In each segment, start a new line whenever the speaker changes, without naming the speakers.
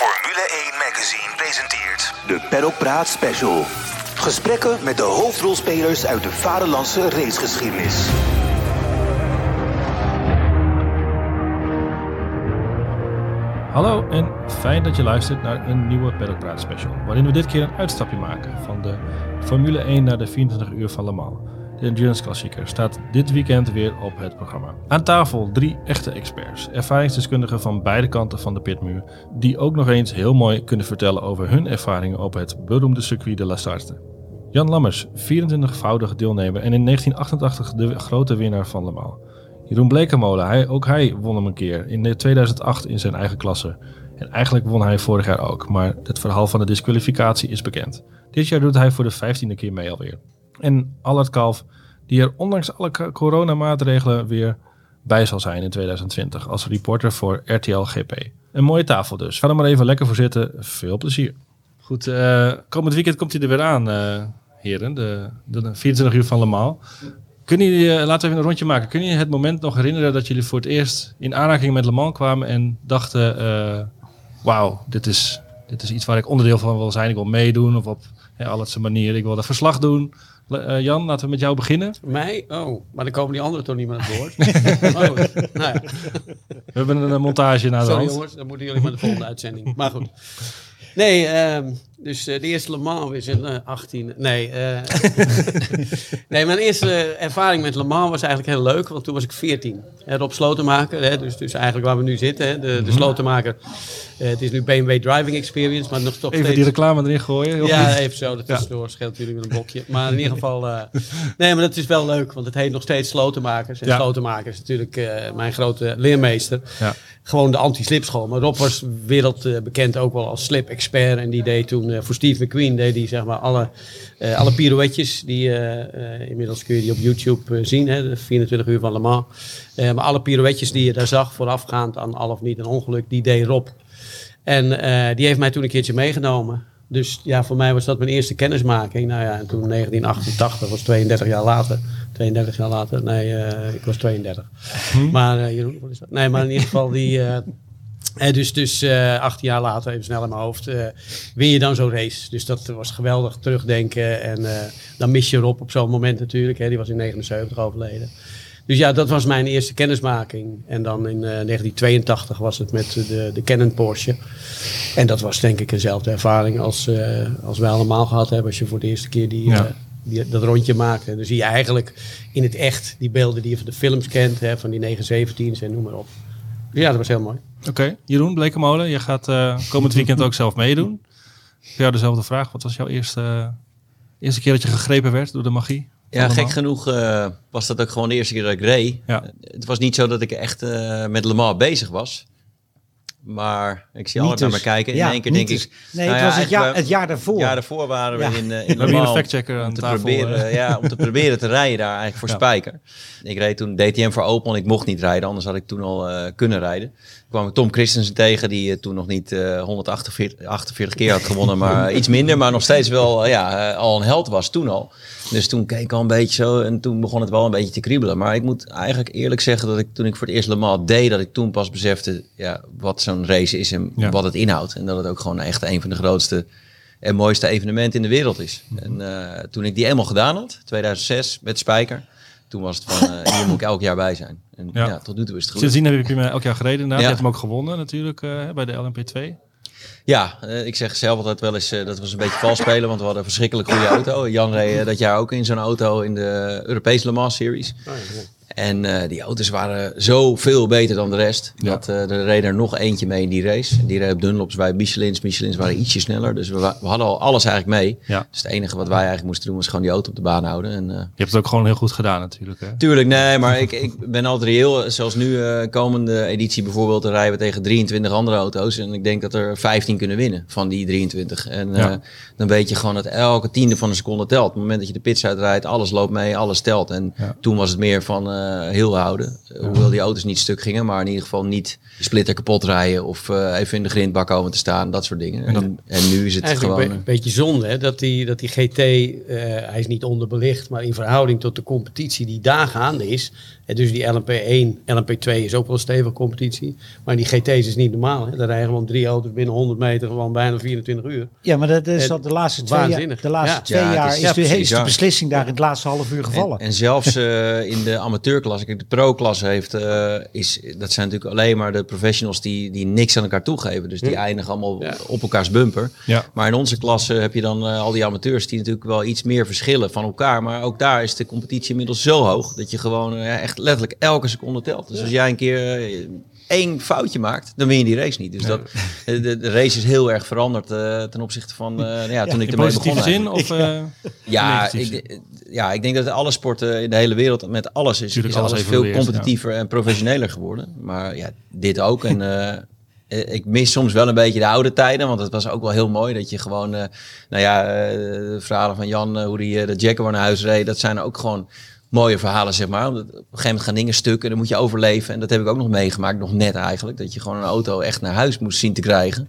Formule 1 Magazine presenteert
De Paddock Praat Special. Gesprekken met de hoofdrolspelers uit de vaderlandse racegeschiedenis.
Hallo en fijn dat je luistert naar een nieuwe Paddock Praat Special. Waarin we dit keer een uitstapje maken van de Formule 1 naar de 24 uur van Le Mans. De Endurance Klassieker staat dit weekend weer op het programma. Aan tafel drie echte experts, ervaringsdeskundigen van beide kanten van de pitmuur, die ook nog eens heel mooi kunnen vertellen over hun ervaringen op het beroemde circuit de La Starte. Jan Lammers, 24-voudig deelnemer en in 1988 de grote winnaar van Le Mans. Jeroen Blekemolen, hij, ook hij won hem een keer in 2008 in zijn eigen klasse. En eigenlijk won hij vorig jaar ook, maar het verhaal van de disqualificatie is bekend. Dit jaar doet hij voor de vijftiende keer mee alweer. En Allard Kalf, die er ondanks alle co- coronamaatregelen weer bij zal zijn in 2020 als reporter voor RTL GP. Een mooie tafel dus. Ga er maar even lekker voor zitten. Veel plezier. Goed, eh, komend weekend komt hij er weer aan, eh, heren. De, de 24 uur van Le Mans. Kunnen jullie, eh, laten we even een rondje maken. Kun je het moment nog herinneren dat jullie voor het eerst in aanraking met Le Mans kwamen en dachten, wauw, dit is, dit is iets waar ik onderdeel van wil zijn. Ik wil meedoen of op ja, allerlei manier. Ik wil dat verslag doen. Eh, Jan, laten we met jou beginnen.
Mij? Oh, maar dan komen die anderen toch niet meer aan het woord. oh, nou ja.
We hebben een, montage naar de
Sorry
hand.
jongens, dan moeten jullie maar de volgende uitzending. Maar goed. Nee, ehm, dus eh, de eerste Le Mans was in eh 18. Nee, eh, nee, mijn eerste ervaring met Le Mans was eigenlijk heel leuk, want toen was ik 14. Hè, Rob Slotenmaker, hè, dus, dus eigenlijk waar we nu zitten, hè, de, de Slotenmaker. eh, het is nu BMW Driving Experience, maar nog toch
Even
steeds...
die reclame erin gooien. heel
Ja,
goed.
even zo. Dat tussendoor scheelt natuurlijk met een blokje. Maar in ieder geval... eh, nee, maar dat is wel leuk. Want het heet nog steeds Slotenmakers. En. Slotenmakers is natuurlijk eh, mijn grote leermeester.
Ja.
Gewoon de anti-slipschool. Maar Rob was wereldbekend ook wel als slip-expert. En die deed toen eh, voor Steve McQueen... deed die, zeg maar alle, eh, alle pirouetjes. Die, eh, eh, inmiddels kun je die op YouTube eh, zien. Hè, de 24 uur van Le Mans. Eh, maar alle pirouetjes die je daar zag... voorafgaand aan al of niet een ongeluk... die deed Rob. En eh, die heeft mij toen een keertje meegenomen. Dus ja, voor mij was dat mijn eerste kennismaking. Nou ja, en toen 1988, was 32 jaar later. 32 jaar later, nee, eh, ik was 32. Maar eh, Jeroen, wat is dat? Nee, maar in ieder geval die... eh, eh, dus dus eh 18 jaar later, even snel in mijn hoofd, eh, win je dan zo'n race. Dus dat was geweldig terugdenken. En dan mis je Rob op zo'n moment natuurlijk. Hè, die was in 79 overleden. Dus ja, dat was mijn eerste kennismaking. En dan in eh, 1982 was het met de, de Canon Porsche. En dat was denk ik eenzelfde ervaring als, als wij allemaal gehad hebben. Als je voor de eerste keer die,
Ja.
Eh, die, dat rondje maakt. En dan zie je eigenlijk in het echt die beelden die je van de films kent. Hè, van die 917's en noem maar op. Ja, dat was heel mooi.
Oké, Jeroen Blekemolen, je gaat eh, komend weekend ook zelf meedoen. Voor jou dezelfde vraag. Wat was jouw eerste, eerste keer dat je gegrepen werd door de magie?
Ja, gek
Mans?
genoeg eh, was dat ook gewoon de eerste keer dat ik reed.
Ja.
Eh, Het was niet zo dat ik echt eh, met Le Mans bezig was. Maar ik zie altijd naar me
dus.
kijken.
Ja,
in één keer denk
dus.
ik...
Nee,
nou
het was
ja,
het jaar, het jaar daarvoor.
Het jaar daarvoor waren we
Ja.
in, eh in
We een factchecker aan
om te,
tafel.
proberen,
eh.
ja, om te proberen te rijden daar eigenlijk voor
Ja.
Spijker. Ik reed toen DTM voor Opel en ik mocht niet rijden. Anders had ik toen al eh, kunnen rijden. Kwam Tom Christensen tegen die eh, toen nog niet eh 148 48 keer had gewonnen. Maar iets minder, maar nog steeds wel eh, ja, eh, al een held was toen al. Dus toen keek ik al een beetje zo en toen begon het wel een beetje te kriebelen. Maar ik moet eigenlijk eerlijk zeggen dat ik toen ik voor het eerst Le Mans deed, dat ik toen pas besefte ja, wat zo'n race is en
Ja.
wat het inhoudt. En dat het ook gewoon echt een van de grootste en mooiste evenementen in de wereld is. En eh, toen ik die eenmaal gedaan had, 2006, met Spijker, toen was het van, eh, hier moet ik elk jaar bij zijn. En
Ja.
ja, tot nu toe is het goed.
Sindsdien heb je elk jaar gereden inderdaad.
Ja.
Je hebt hem ook gewonnen natuurlijk eh, bij de LMP2.
Ja, eh, ik zeg zelf altijd wel eens, dat was een beetje vals spelen, want we hadden een verschrikkelijk goede auto. Jan reed dat jaar ook in zo'n auto in de Europese Le Mans Series. En eh, die auto's waren zoveel beter dan de rest.
Ja.
Dat, eh, er reed er nog eentje mee in die race. En die reed op Dunlops bij Michelins. Michelins waren ietsje sneller. Dus we, hadden al alles eigenlijk mee.
Ja.
Dus het enige wat wij eigenlijk moesten doen was gewoon die auto op de baan houden. En, eh,
Je hebt het ook gewoon heel goed gedaan natuurlijk. Hè?
Tuurlijk, nee, maar ik, ik ben altijd reëel. Zoals nu, komende editie bijvoorbeeld, dan rijden we tegen 23 andere auto's. En ik denk dat er 15 kunnen winnen van die 23. En
Ja.
dan weet je gewoon dat elke tiende van een seconde telt. Op het moment dat je de pits uitrijdt, alles loopt mee, alles telt. En toen was het meer van heel houden. Eh, Hoewel die auto's niet stuk gingen, maar in ieder geval niet de splitter kapot rijden. Of eh, even in de grindbak komen te staan, dat soort dingen. En, en, nu is het
Eigenlijk
gewoon...
een be- beetje zonde hè, dat die, dat die GT, eh, hij is niet onderbelicht, maar in verhouding tot de competitie die daar gaande is, En dus die LMP1, LMP2 is ook wel een stevige competitie. Maar die GT's is niet normaal. Hè. Daar rijden gewoon drie auto's binnen 100 meter gewoon bijna 24 uur.
Ja, maar dat is
Eh,
dat de laatste twee jaar,
waanzinnig.
de laatste
Ja.
twee
Ja,
jaar
is-
is,
ja,
de,
precies,
is de
ja.
beslissing daar in het laatste half uur gevallen.
En, en zelfs eh, in de amateurklasse, kijk, de pro-klasse heeft, eh, is, dat zijn natuurlijk alleen maar de professionals die, die niks aan elkaar toegeven. Dus die eindigen allemaal
Ja.
op elkaars bumper.
Ja.
Maar in onze klasse heb je dan eh, al die amateurs die natuurlijk wel iets meer verschillen van elkaar. Maar ook daar is de competitie inmiddels zo hoog dat je gewoon eh, ja, echt letterlijk elke seconde telt. Dus als jij een keer één foutje maakt, dan win je die race niet. Dus dat, de, de race is heel erg veranderd eh, ten opzichte van eh, ja, toen ik ermee begon.
zin? Of, eh,
Ja, ik, ja, ik denk dat alle sporten in de hele wereld met alles is,
Tuurlijk,
is
alles
alles veel competitiever en professioneler geworden. Maar ja, dit ook. En eh, eh, ik mis soms wel een beetje de oude tijden, want het was ook wel heel mooi dat je gewoon, eh, nou ja, eh, de verhalen van Jan, eh, hoe die eh, de Jaguar naar huis reed, dat zijn ook gewoon mooie verhalen, zeg maar. Omdat Op een gegeven moment gaan dingen stuk en dan moet je overleven. En dat heb ik ook nog meegemaakt, nog net eigenlijk. Dat je gewoon een auto echt naar huis moest zien te krijgen.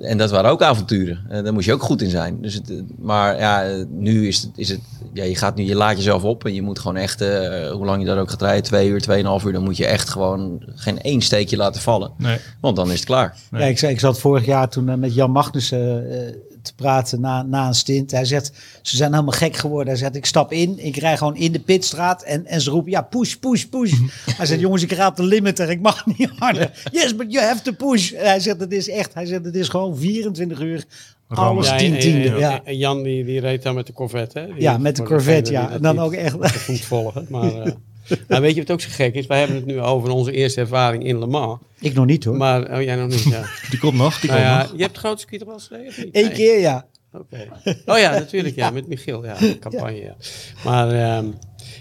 En dat waren ook avonturen. En daar moest je ook goed in zijn. Dus het, eh, maar ja, eh, nu is het, is het ja, je gaat nu, je laat jezelf op en je moet gewoon echt, eh, hoe lang je daar ook gaat rijden, twee uur, tweeënhalf uur, dan moet je echt gewoon geen één steekje laten vallen.
nee.
Want dan is het klaar.
Nee.
Ja, ik, ik zat vorig jaar toen eh, met Jan Magnussen eh, te praten na, na een stint. Hij zegt, ze zijn helemaal gek geworden. Hij zegt, ik stap in, ik rij gewoon in de pitstraat en, en ze roepen, ja, push, push, push. hij zegt, jongens, ik raad de limiter, ik mag niet harder. Yes, but you have to push. En hij zegt, het is echt, hij zegt, het is gewoon 24 uur, alles tien
en-
tiende.
en-
Ja,
en Jan die, die reed dan met de Corvette. Hè? Die-
ja met de Corvette, ja. En dan ook echt...
goed volgen. Maar, eh, maar weet je wat ook zo gek is? Wij hebben het nu over onze eerste ervaring in Le Mans.
ik nog niet hoor.
Maar, oh jij nog niet, ja.
Die komt nog. Die
nou
komt
ja,
nog.
je hebt het grote circuit toch wel eens gereden?
Eén
Nee.
keer, ja.
Oké. Oh ja, natuurlijk, ja, met Michiel, ja, campagne, ja. Maar, ehm,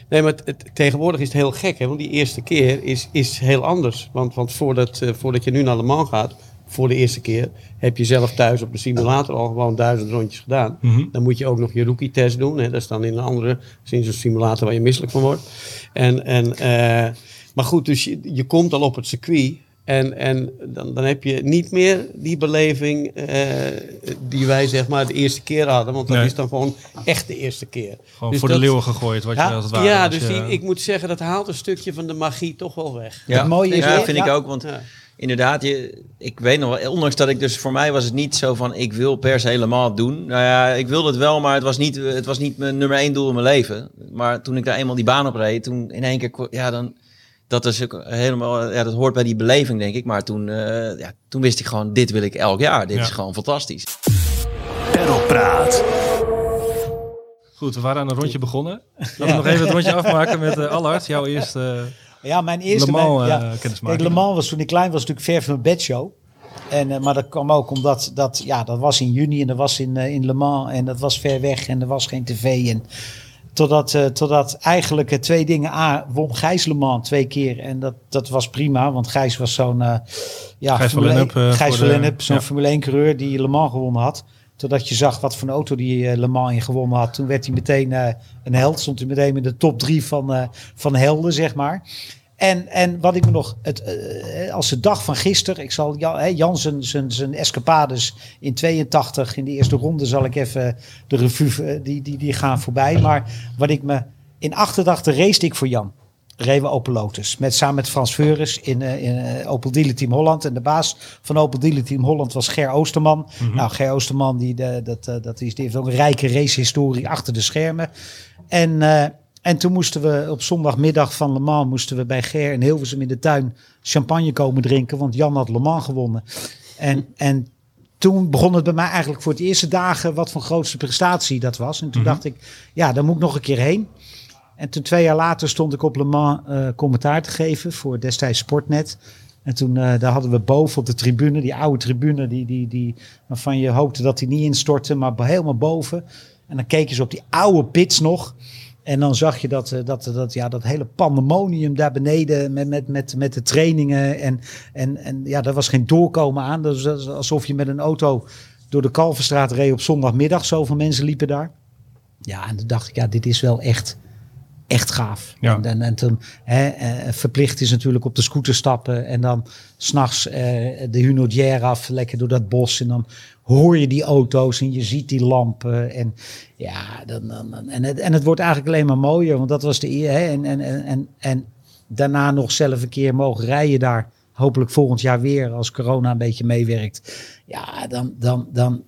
nee, maar het, het- tegenwoordig is het heel gek, hè, want die eerste keer is, is heel anders. Want, want voordat, eh, voordat je nu naar Le Mans gaat, voor de eerste keer, heb je zelf thuis op de simulator al gewoon duizend rondjes gedaan.
Mhm.
Dan moet je ook nog je rookie-test doen, hè, dat is dan in een andere, sinds een simulator waar je misselijk van wordt. En, en, eh, maar goed, dus je, je komt al op het circuit. En, en dan, dan heb je niet meer die beleving eh, die wij zeg maar de eerste keer hadden. Want dat
Nee.
is dan gewoon echt de eerste keer.
Gewoon
Dus
voor
dat-
de leeuwen gegooid, wat
Ja,
je als het ware.
Ja, dus
je-
die, ik moet zeggen, dat haalt een stukje van de magie toch wel weg.
Ja,
Het mooie is
ja
weer-
vind
ja.
ik ook. Want
Ja.
Inderdaad, je, ik weet nog wel, ondanks dat ik dus voor mij was het niet zo van ik wil per se helemaal doen. Nou ja, ik wilde het wel, maar het was niet, het was niet mijn nummer één doel in mijn leven. Maar toen ik daar eenmaal die baan op reed, toen in één keer, ja, dan. Dat is ook helemaal, ja, dat hoort bij die beleving, denk ik. Maar toen, eh, ja, toen wist ik gewoon, dit wil ik elk jaar. Dit
Ja.
is gewoon fantastisch.
Pedalpraat.
Goed, we waren aan een rondje begonnen. Laten we nog even het rondje afmaken met eh Allard. Jouw eerste
Ja, mijn eerste...
Le Mans,
mijn-
eh,
ja.
kennismaking.
Kijk, Le Mans was toen ik klein was natuurlijk ver van mijn bedshow. En, eh, maar dat kwam ook omdat dat, ja, dat was in juni en dat was in, eh, in Le Mans en dat was ver weg en er was geen tv. En totdat, totdat eigenlijk eh, twee dingen. A, won Gijs Le Mans twee keer en dat, dat was prima, want Gijs was zo'n ja,
Gijs van
Formule
Lennep,
1 Gijs
voor
van Lennep, zo'n
ja.
Formule 1 coureur die Le Mans gewonnen had. Totdat je zag wat voor een auto die eh, Le Mans in gewonnen had. Toen werd hij meteen eh, een held. Stond hij meteen in de top drie van, eh, van helden, zeg maar. En, en wat ik me nog, het, als de dag van gisteren, ik zal Jan, zijn, zijn, zijn escapades in 82, in de eerste ronde zal ik even de revue, die, die, die gaan voorbij. Maar wat ik me, in 88 race ik voor Jan. Reden Opel Lotus. Met, samen met Frans Veurens in, eh, in eh, Opel Dealer Team Holland. En de baas van Opel Dealer Team Holland was Ger Oosterman. Nou, Ger Oosterman die, de, dat, eh, dat is, die heeft ook een rijke racehistorie achter de schermen. En, en toen moesten we op zondagmiddag van Le Mans moesten we bij Ger in Hilversum in de tuin champagne komen drinken. Want Jan had Le Mans gewonnen. En, en toen begon het bij mij eigenlijk voor het eerste dagen wat van grootste prestatie dat was. En toen dacht ik, ja, daar moet ik nog een keer heen. En toen twee jaar later stond ik op Le Mans eh, commentaar te geven voor destijds Sportnet. En toen eh, daar hadden we boven op de tribune, die oude tribune, die, die, die, waarvan je hoopte dat die niet instortte, maar helemaal boven. En dan keken ze op die oude pits nog. En dan zag je dat, eh, dat, dat, ja, dat hele pandemonium daar beneden met, met, met, met de trainingen. En, en, en ja, daar was geen doorkomen aan. Dat alsof je met een auto door de Kalverstraat reed op zondagmiddag. Zoveel mensen liepen daar. Ja, en toen dacht ik, ja, dit is wel echt, echt gaaf.
Ja.
En, en, en toen hè, eh, verplicht is natuurlijk op de scooter stappen. En dan s'nachts eh de Hunaudière af, lekker door dat bos. En dan hoor je die auto's en je ziet die lampen. En ja, dan, dan, dan- en, het, en het wordt eigenlijk alleen maar mooier. Want dat was de eer. Hè, en, en, en, en, en daarna nog zelf een keer mogen rijden daar. Hopelijk volgend jaar weer als corona een beetje meewerkt. Ja, dan, dan, dan,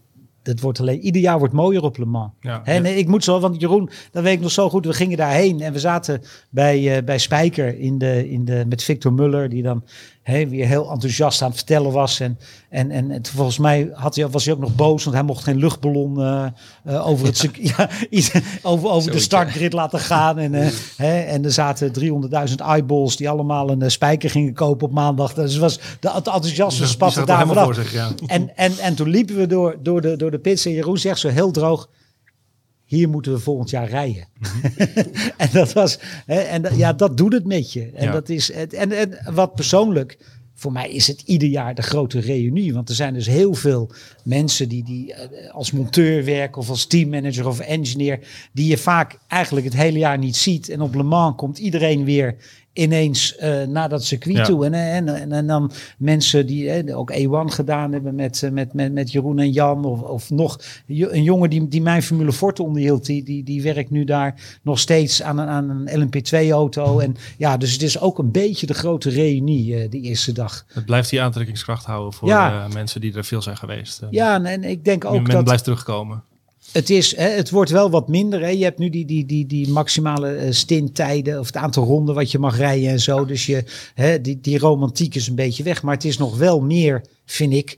dat wordt alleen, ieder jaar wordt mooier op Le Mans.
Ja.
Nee, ik moet zo, want Jeroen, dat weet ik nog zo goed. We gingen daarheen en we zaten bij, eh, bij Spijker in de, in de, met Victor Muller, die dan hè, weer heel enthousiast aan het vertellen was. En, en, en, en volgens mij had hij, was hij ook nog boos, want hij mocht geen luchtballon eh, eh, over, het, ja, over, over de startgrid laten gaan. En, eh, hè, en er zaten 300.000 eyeballs die allemaal een Spijker gingen kopen op maandag. Dus was, de, het enthousiasme spatte daar vanaf.
ja.
En, en, en toen liepen we door, door, de, door de pits en Jeroen zegt zo heel droog, hier moeten we volgend jaar rijden. en dat was, hè, en dat- ja, dat doet het met je. En
Ja.
dat is, het- en, en wat persoonlijk, voor mij is het ieder jaar de grote reunie. Want er zijn dus heel veel mensen die, die eh, als monteur werken of als teammanager of engineer, die je vaak eigenlijk het hele jaar niet ziet. En op Le Mans komt iedereen weer ineens eh, naar dat circuit
Ja.
toe. En, en, en, en dan mensen die eh, ook E1 gedaan hebben met, eh, met, met, met Jeroen en Jan. Of, of nog een jongen die, die mijn Formule Forte onderhield. Die, die, die werkt nu daar nog steeds aan een, aan een LMP2-auto. En ja, dus het is ook een beetje de grote reunie eh, die eerste dag.
Het blijft die aantrekkingskracht houden voor
Ja.
eh, mensen die er veel zijn geweest. Eh,
Ja, en, en ik denk ook
men
dat...
blijft terugkomen.
Het, is, hè, het wordt wel wat minder. Hè. Je hebt nu die, die, die, die maximale eh, stinttijden of het aantal ronden wat je mag rijden en zo. Dus je, hè, die, die romantiek is een beetje weg. Maar het is nog wel meer, vind ik,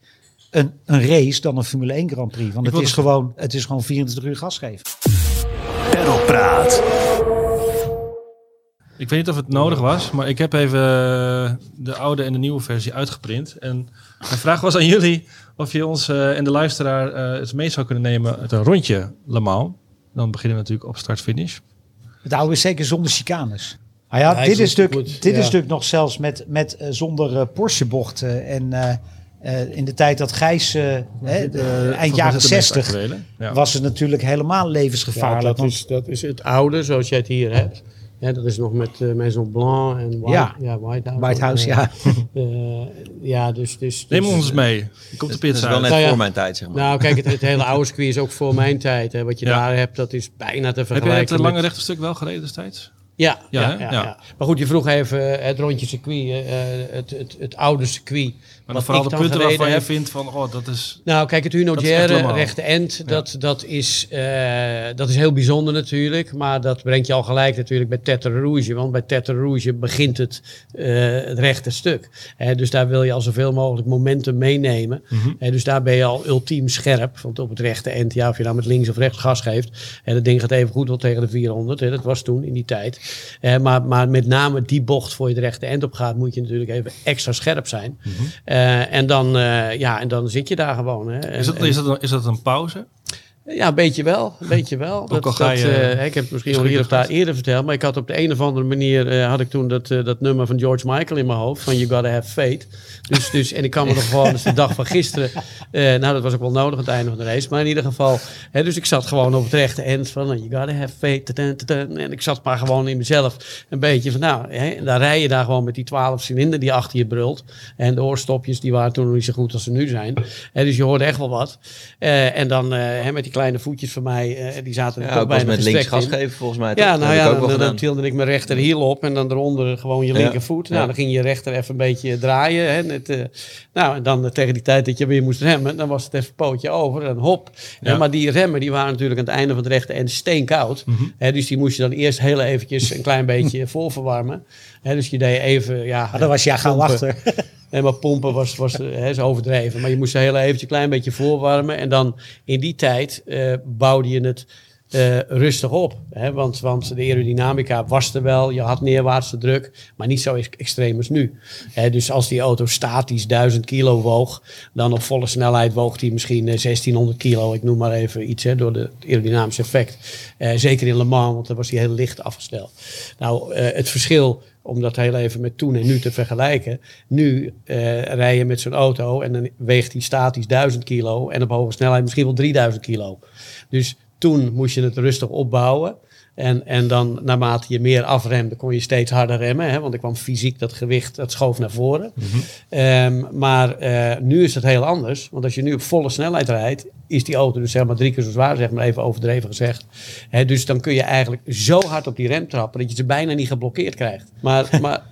een, een race dan een Formule 1 Grand Prix. Want het is,
het-
gewoon, het is gewoon 24 uur gas geven.
Pedalpraat.
Ik weet niet of het nodig was, maar ik heb even eh, de oude en de nieuwe versie uitgeprint. En mijn vraag was aan jullie of je ons eh, en de luisteraar eh eens mee zou kunnen nemen uit een rondje Le Mans. Dan beginnen we natuurlijk op start-finish.
Het oude is zeker zonder chicanes. Ah ja,
Ja,
dit, is stuk, dit
ja.
is stuk nog zelfs met, met eh, zonder eh, Porsche bochten. En eh, eh, in de tijd dat Gijs, eh, hè, de, eind jaren 60,
Ja.
was het natuurlijk helemaal
Ja,
levensgevaarlijk.
dat,
want-
is, dat is het oude zoals jij het hier hebt. Ja, dat is nog met uh, Maison Blanc en White,
Ja.
ja. White House.
White House,
Eh,
ja.
eh, ja, dus... dus,
Neem
dus,
ons mee. Je komt de
Dat is
pizza
wel
uit.
net
Nou ja.
voor mijn tijd, zeg maar.
Nou, kijk, het, het hele oude circuit is ook voor mijn tijd. Hè. Wat je
Ja.
daar hebt, dat is bijna te
Heb je
vergelijken
het lange
met-
rechte stuk wel gereden destijds?
Ja,
Ja,
ja, ja. Maar goed, je vroeg even eh, het rondje circuit, eh, het, het, het oude circuit.
Maar dan
wat
vooral de punten waarvan je vindt van, oh, dat is...
Nou, kijk, het
normaal.
rechte end, dat, dat, is, eh, dat is heel bijzonder natuurlijk. Maar dat brengt je al gelijk natuurlijk bij Tête Rouge. Want bij Tête Rouge begint het, eh, het rechte stuk. Dus daar wil je al zoveel mogelijk momentum meenemen.
Mhm.
Dus daar ben je al ultiem scherp. Want op het rechte end, ja, of je nou met links of rechts gas geeft. Hè, dat ding gaat even goed wel tegen de 400. Hè, dat was toen in die tijd. Eh, maar, maar met name die bocht voor je het rechte end op gaat, moet je natuurlijk even extra scherp zijn.
Mhm.
Eh, en, dan, eh, ja, en dan zit je daar gewoon. Hè.
Is dat, is, dat een, is dat een pauze?
Ja, een beetje wel. Een beetje wel. Dat,
al ga
dat,
je
eh, ik heb het misschien al hier of daar eerder verteld, maar ik had op de een of andere manier eh, had ik toen dat, eh, dat nummer van George Michael in mijn hoofd van You Gotta Have Faith. Dus, dus, en ik kan me nog gewoon, dus de dag van gisteren, nou dat was ook wel nodig aan het einde van de race, maar in ieder geval, hè, dus ik zat gewoon op het rechte eind van You Gotta Have Faith. en ik zat maar gewoon in mezelf een beetje van nou, hè, en daar rij je daar gewoon met die 12 cilinder die achter je brult. En de oorstopjes die waren toen nog niet zo goed als ze nu zijn. Hè, dus je hoorde echt wel wat. En dan hè, met die kleine voetjes van mij, eh, die zaten
ja, was
bijna
met links gas geven volgens mij.
Ja, nou ja,
ook
dan, tilde ik mijn rechterhiel op en dan eronder gewoon je
Ja.
linkervoet. Nou,
Ja.
dan ging je rechter even een beetje draaien. Hè, net, eh, nou, en dan eh, tegen die tijd dat je weer moest remmen, dan was het even pootje over en hop. Maar die remmen, die waren natuurlijk aan het einde van het rechte en steenkoud.
Mhm.
Hè, dus die moest je dan eerst heel eventjes een klein beetje voorverwarmen. Dus je deed even, ja...
Maar dan was je ja
pompen.
achter.
Nee, maar pompen was, was eh, is overdreven. Maar je moest ze heel eventjes een klein beetje voorwarmen. En dan in die tijd eh, bouwde je het eh, rustig op. Hè? Want, want de aerodynamica was er wel. Je had neerwaartse druk. Maar niet zo ex- extreem als nu. Dus als die auto statisch 1000 kilo woog. Dan op volle snelheid woog die misschien eh, 1600 kilo. Ik noem maar even iets hè, door de, het aerodynamisch effect. Zeker in Le Mans, want dan was die heel licht afgesteld. Nou, het verschil om dat heel even met toen en nu te vergelijken. Nu eh rij je met zo'n auto en dan weegt die statisch 1000 kilo en op hoge snelheid misschien wel 3000 kilo. Dus toen moest je het rustig opbouwen. En, en dan naarmate je meer afremde, kon je steeds harder remmen. Hè? Want er kwam fysiek dat gewicht, dat schoof naar voren. Ehm, maar eh, nu is het heel anders. Want als je nu op volle snelheid rijdt, is die auto dus zeg maar drie keer zo zwaar, zeg maar even overdreven gezegd. Dus dan kun je eigenlijk zo hard op die rem trappen dat je ze bijna niet geblokkeerd krijgt. Maar, maar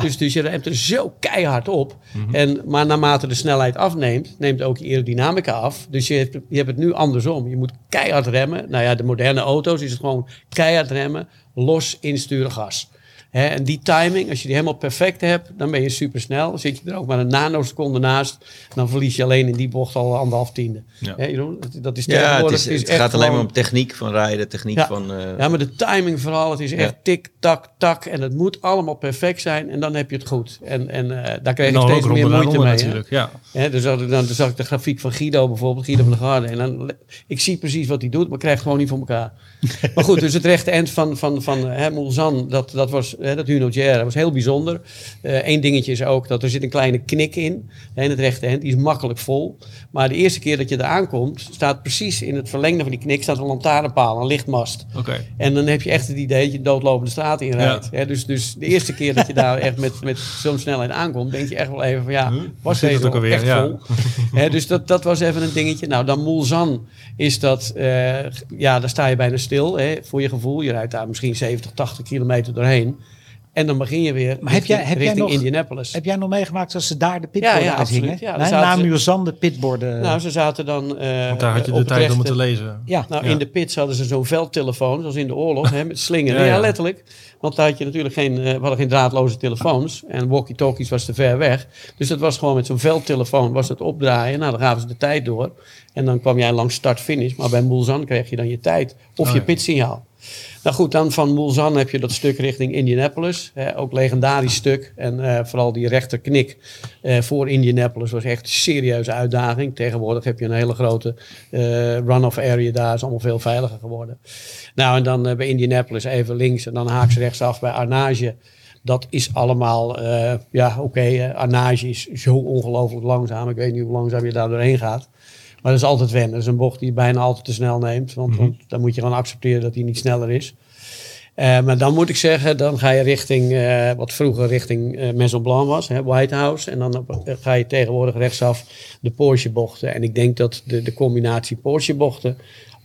dus, dus je remt er zo keihard op. en, maar naarmate de snelheid afneemt, neemt ook je aerodynamica af. Dus je hebt, je hebt het nu andersom. Je moet keihard remmen. Nou ja, de moderne auto's is het gewoon keihard remmen, los insturen gas. Hè, en die timing, als je die helemaal perfect hebt, dan ben je super snel. Dan zit je er ook maar een nanoseconde naast. Dan verlies je alleen in die bocht al anderhalf tiende.
Ja.
Hè, Jeroen? Dat- dat is
Ja, het, is, het
echt
gaat alleen maar om techniek van rijden, techniek
Ja.
van... eh,
ja, maar de timing vooral, het is echt
Ja.
tik, tak, tak. En het moet allemaal perfect zijn en dan heb je het goed. En, en eh, daar krijg je
Nou,
steeds
ook
meer moeite mee. hè.
natuurlijk. Ja.
Hè, dus dan, dan, dan zag ik de grafiek van Guido bijvoorbeeld, Guido van der Garde. En dan, ik zie precies wat hij doet, maar krijg het gewoon niet voor elkaar. maar goed, dus het rechte eind van, van, van eh, hè, Mulsanne, dat, dat was, hè, dat Huno was heel bijzonder. Eén dingetje is ook dat er zit een kleine knik in, hè, in het rechte eind. Die is makkelijk vol. Maar de eerste keer dat je er aankomt, staat precies in het verlengde van die knik staat een lantaarnpaal, een lichtmast.
Oké.
En dan heb je echt het idee dat je doodlopende straat in rijdt. Hè, dus, dus de eerste keer dat je daar echt met, met zo'n snelheid aankomt, denk je echt wel even van ja, was
het
deze
ook alweer?
echt
Ja.
vol? Hè, dus dat, dat was even een dingetje. Nou, dan Mulsanne is dat, eh, ja, daar sta je bijna stil hè, voor je gevoel. Je rijdt daar misschien 70, 80 kilometer doorheen. En dan begin je weer
Maar heb jij-
richting,
heb jij
richting
nog-
Indianapolis.
Heb jij nog meegemaakt als ze daar de pitborden
Ja, ja,
uithingen?
absoluut. Ja,
Nee, na Murzan de pitborden.
nou, ze zaten dan... eh,
Want daar had je
op
de tijd om
rechte-
het te lezen.
ja.
Nou,
Ja.
in de pits hadden ze zo'n veldtelefoon, zoals in de oorlog, hè, met slingeren.
Ja,
Ja,
ja.
letterlijk. Want daar had je natuurlijk geen, eh, we hadden geen draadloze telefoons. En walkie-talkies was te ver weg. Dus dat was gewoon met zo'n veldtelefoon, was het opdraaien. Nou, dan gaven ze de tijd door. En dan kwam jij langs start-finish. Maar bij Mulsanne kreeg je dan je tijd. Of
Oh,
je
ja.
pitsignaal. Nou goed, dan van Mulsanne heb je dat stuk richting Indianapolis. Hè, ook legendarisch stuk. En eh, vooral die rechterknik eh, voor Indianapolis was echt een serieuze uitdaging. Tegenwoordig heb je een hele grote eh, run-off area daar. is allemaal veel veiliger geworden. Nou, en dan bij Indianapolis even links en dan haaks rechtsaf bij Arnage. Dat is allemaal, ja oké, Arnage is zo ongelooflijk langzaam. Ik weet niet hoe langzaam je daar doorheen gaat. Maar dat is altijd wennen. Dat is een bocht die je bijna altijd te snel neemt. Want, want dan moet je gewoon accepteren dat hij niet sneller is. Eh, maar dan moet ik zeggen, dan ga je richting, eh, wat vroeger richting eh Maison Blanc was, hè, White House. En dan op- ga je tegenwoordig rechtsaf de Porsche bochten. En ik denk dat de, de combinatie Porsche bochten,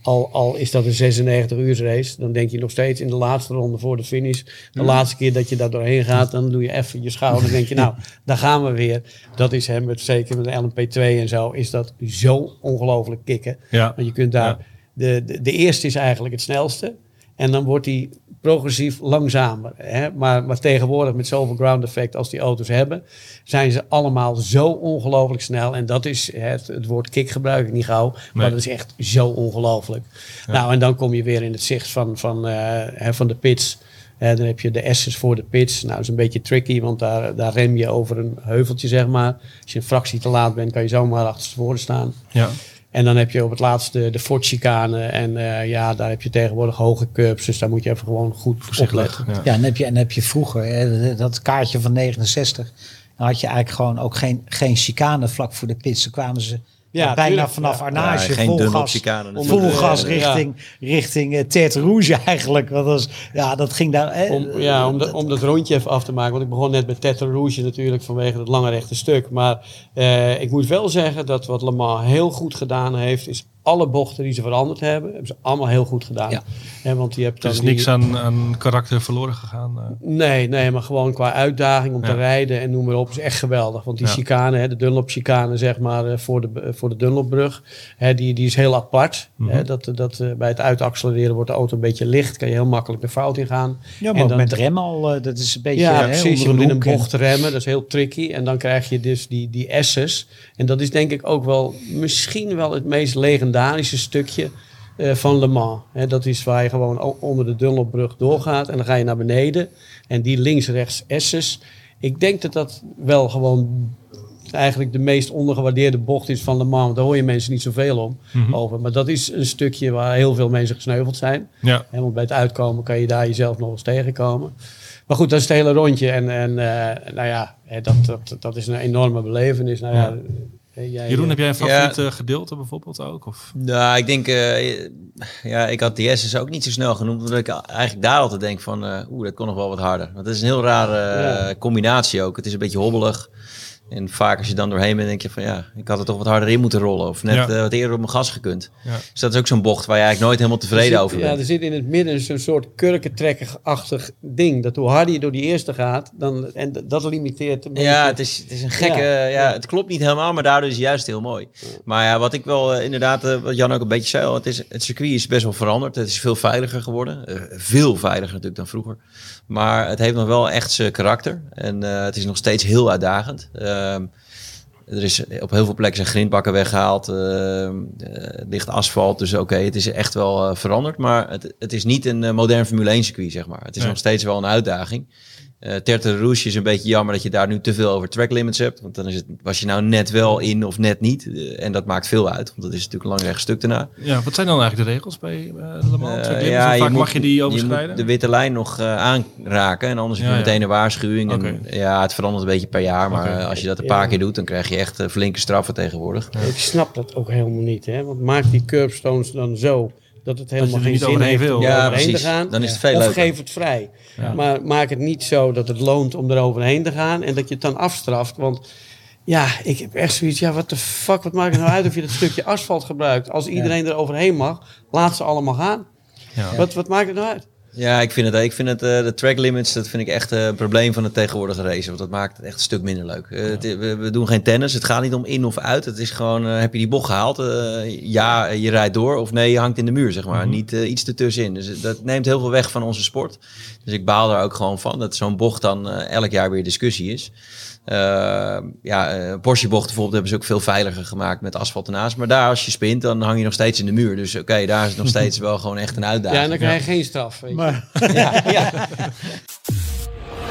al, al is dat een 96 uur race, dan denk je nog steeds in de laatste ronde voor de finish. De laatste keer dat je daar doorheen gaat, dan doe je even je schouder. Dan denk je, nou, daar gaan we weer. Dat is hem, met, zeker met de LMP2 en zo, is dat zo ongelooflijk kicken.
Ja.
Want je kunt daar,
Ja.
de, de, de eerste is eigenlijk het snelste. En dan wordt die progressief langzamer. Hè? Maar, maar tegenwoordig met zoveel ground effect als die auto's hebben, zijn ze allemaal zo ongelooflijk snel. En dat is, het, het woord kick gebruik ik niet gauw, maar
Nee.
dat is echt zo ongelooflijk. Nou, en dan kom je weer in het zicht van, van, eh, van de pits. Hè, dan heb je de S's voor de pits. Nou, dat is een beetje tricky, want daar, daar rem je over een heuveltje, zeg maar. Als je een fractie te laat bent, kan je zomaar achterstevoren staan.
Ja.
En dan heb je op het laatste de Ford chicane. En eh, ja, daar heb je tegenwoordig hoge curbs. Dus daar moet je even gewoon goed
Voorzichtig.
opletten.
Ja.
Ja, en heb je, en heb je vroeger hè, dat kaartje van 69. Dan had je eigenlijk gewoon ook geen, geen chicane vlak voor de pits. Dan kwamen ze
Ja,
bijna
tuurlijk,
vanaf
ja.
Arnage
Ja, geen
vol gas. Vol gas richting, richting eh, Tête Rouge eigenlijk. Want dat, was, ja, dat ging daar... eh,
Om, ja, om, dat- om dat rondje even af te maken. Want ik begon net met Tête Rouge natuurlijk vanwege het lange rechte stuk. Maar eh, ik moet wel zeggen dat wat Le Mans heel goed gedaan heeft... is alle bochten die ze veranderd hebben, hebben ze allemaal heel goed gedaan.
Ja.
Hè, want je hebt
Er
dan
is
die-
niks aan, aan karakter verloren gegaan. eh.
Nee, nee, maar gewoon qua uitdaging om te
Ja.
rijden en noem maar op, is echt geweldig. Want die
Ja.
chicane, hè, de Dunlop chicane, zeg maar, eh, voor de, eh, voor de Dunlopbrug, hè, die, die is heel apart.
Mhm.
Hè, dat, dat, bij het uitaccelereren wordt de auto een beetje licht, kan je heel makkelijk de fout ingaan.
ja,
en
maar
dan-
met rem al, eh, dat is een beetje
Ja,
hè,
precies. Je
onder
moet in een
en-
bocht remmen, dat is heel tricky. En dan krijg je dus die, die S's. En dat is denk ik ook wel misschien wel het meest legendarische stukje eh, van Le Mans. Hè, dat is waar je gewoon onder de Dunlopbrug doorgaat en dan ga je naar beneden. En die links-rechts S's. Ik denk dat dat wel gewoon eigenlijk de meest ondergewaardeerde bocht is van Le Mans. Daar hoor je mensen niet zoveel om
Mhm.
over. Maar dat is een stukje waar heel veel mensen gesneuveld zijn.
Ja.
Hè, want bij het uitkomen kan je daar jezelf nog eens tegenkomen. Maar goed, dat is het hele rondje. En, en eh, nou ja, dat, dat, dat is een enorme belevenis. Nou ja, jij,
Jeroen, heb jij een favoriet eh, gedeelte bijvoorbeeld ook? Of?
Nou, ik denk, eh, ja, ik had DS dus ook niet zo snel genoemd, omdat ik eigenlijk daar altijd denk van, eh, oeh, dat kon nog wel wat harder. Want het is een heel rare eh,
Ja.
combinatie ook. Het is een beetje hobbelig. En vaak als je dan doorheen bent, denk je van, ja, ik had er toch wat harder in moeten rollen. Of net
Ja.
eh, wat eerder op mijn gas gekund.
Ja.
Dus dat is ook zo'n bocht waar je eigenlijk nooit helemaal tevreden
zit-
over
Ja,
bent.
er zit in het midden zo'n soort kurkentrekkerachtig ding. Dat hoe harder je door die eerste gaat, dan, en dat limiteert een beetje.
Ja, het is, het is een gekke...
Ja.
Ja, het klopt niet helemaal, maar daardoor is het juist heel mooi. Maar ja, wat ik wel eh, inderdaad, eh, wat Jan ook een beetje zei, al, het, is, het circuit is best wel veranderd. Het is veel veiliger geworden. Eh, veel veiliger natuurlijk dan vroeger. Maar het heeft nog wel echt zijn karakter. En eh, het is nog steeds heel uitdagend. Ehm, er is op heel veel plekken zijn grindbakken weggehaald. ehm, eh, ligt asfalt. Dus oké, het is echt wel eh, veranderd. Maar het, het is niet een modern Formule 1 circuit, zeg maar. Het is
Nee.
nog steeds wel een uitdaging. Eh Tertre Rouge is een beetje jammer dat je daar nu te veel over track limits hebt. Want dan is het, was je nou net wel in of net niet. Eh, en dat maakt veel uit, want dat is natuurlijk een lang rechtstuk daarna.
Ja, wat zijn dan eigenlijk de regels bij eh, Le Mans?
Eh,
limits?
ja,
Hoe vaak
moet-
mag je die
moet
overschrijden?
de witte lijn nog eh, aanraken. En anders
Ja,
heb je
ja.
meteen een waarschuwing. En, ja, het verandert een beetje per jaar. Maar als je dat een
Ja.
paar keer doet, dan krijg je echt flinke straffen tegenwoordig.
Ik snap dat ook helemaal niet. Hè? Want maak die curbstones dan zo dat het helemaal
er
geen zin heeft
wil.
om
Ja,
overheen
precies.
te gaan.
Dan is het veel
of
leuker.
geef het vrij. Maar maak het niet zo dat het loont om er overheen te gaan en dat je het dan afstraft. Want ja, ik heb echt zoiets. Ja, wat de fuck, wat maakt het nou uit of je dat stukje asfalt gebruikt? Als iedereen er overheen mag, laat ze allemaal gaan.
Ja.
Wat, wat maakt het nou uit?
Ja, ik vind het, ik vind het eh, de track limits, dat vind ik echt eh, een probleem van het tegenwoordige racen. Want dat maakt het echt een stuk minder leuk. Eh, het- we, we doen geen tennis. Het gaat niet om in of uit. Het is gewoon, eh, heb je die bocht gehaald? Eh, ja, je rijdt door. Of nee, je hangt in de muur, zeg maar. Niet eh, iets ertussenin. Dus eh, dat neemt heel veel weg van onze sport. Dus ik baal daar ook gewoon van. Dat zo'n bocht dan eh, elk jaar weer discussie is. Eh, ja, eh, Porsche-bochten bijvoorbeeld hebben ze ook veel veiliger gemaakt met asfalt ernaast. Maar daar, als je spint, dan hang je nog steeds in de muur. Dus oké, daar is het nog steeds wel gewoon echt een
Ja,
uitdaging.
en dan krijg je geen straf. Weet je.
Maar
ja, ja.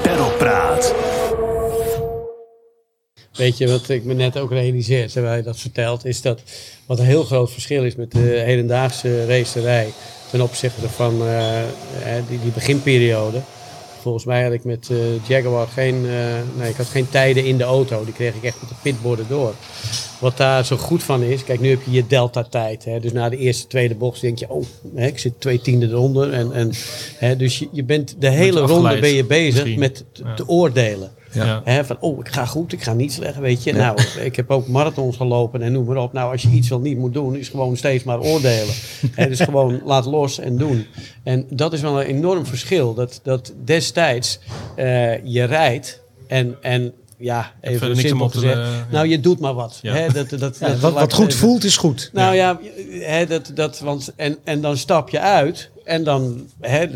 Perlpraat.
Weet je wat ik me net ook realiseer, terwijl je dat vertelt, is dat wat een heel groot verschil is met de hedendaagse racerij ten opzichte van eh, hè, die, die beginperiode. Volgens mij had ik met eh, Jaguar geen, eh, nee, ik had geen tijden in de auto. Die kreeg ik echt met de pitborden door. Wat daar zo goed van is, kijk nu heb je je delta-tijd. Hè, dus na de eerste, tweede bocht denk je, oh, hè, ik zit twee tienden eronder. En, en, hè, dus je, je bent de hele ronde ben je bezig
misschien.
met te,
Ja.
te oordelen.
Ja.
Hè, van, oh, ik ga goed, ik ga niet slecht, weet je. Nou, ik heb ook marathons gelopen en noem maar op. Nou, als je iets wel niet moet doen, is gewoon steeds maar oordelen. Hè, dus gewoon laat los en doen. En dat is wel een enorm verschil. Dat, dat destijds eh, je rijdt en, en ja, even simpel
om op te,
gezegd.
eh.
Nou, je doet maar wat.
Ja.
Dat, dat, dat,
ja,
dat-
wat, wat goed
even-
voelt is goed.
nou ja, hè, dat, dat, want, en, en dan stap je uit. En dan, hè,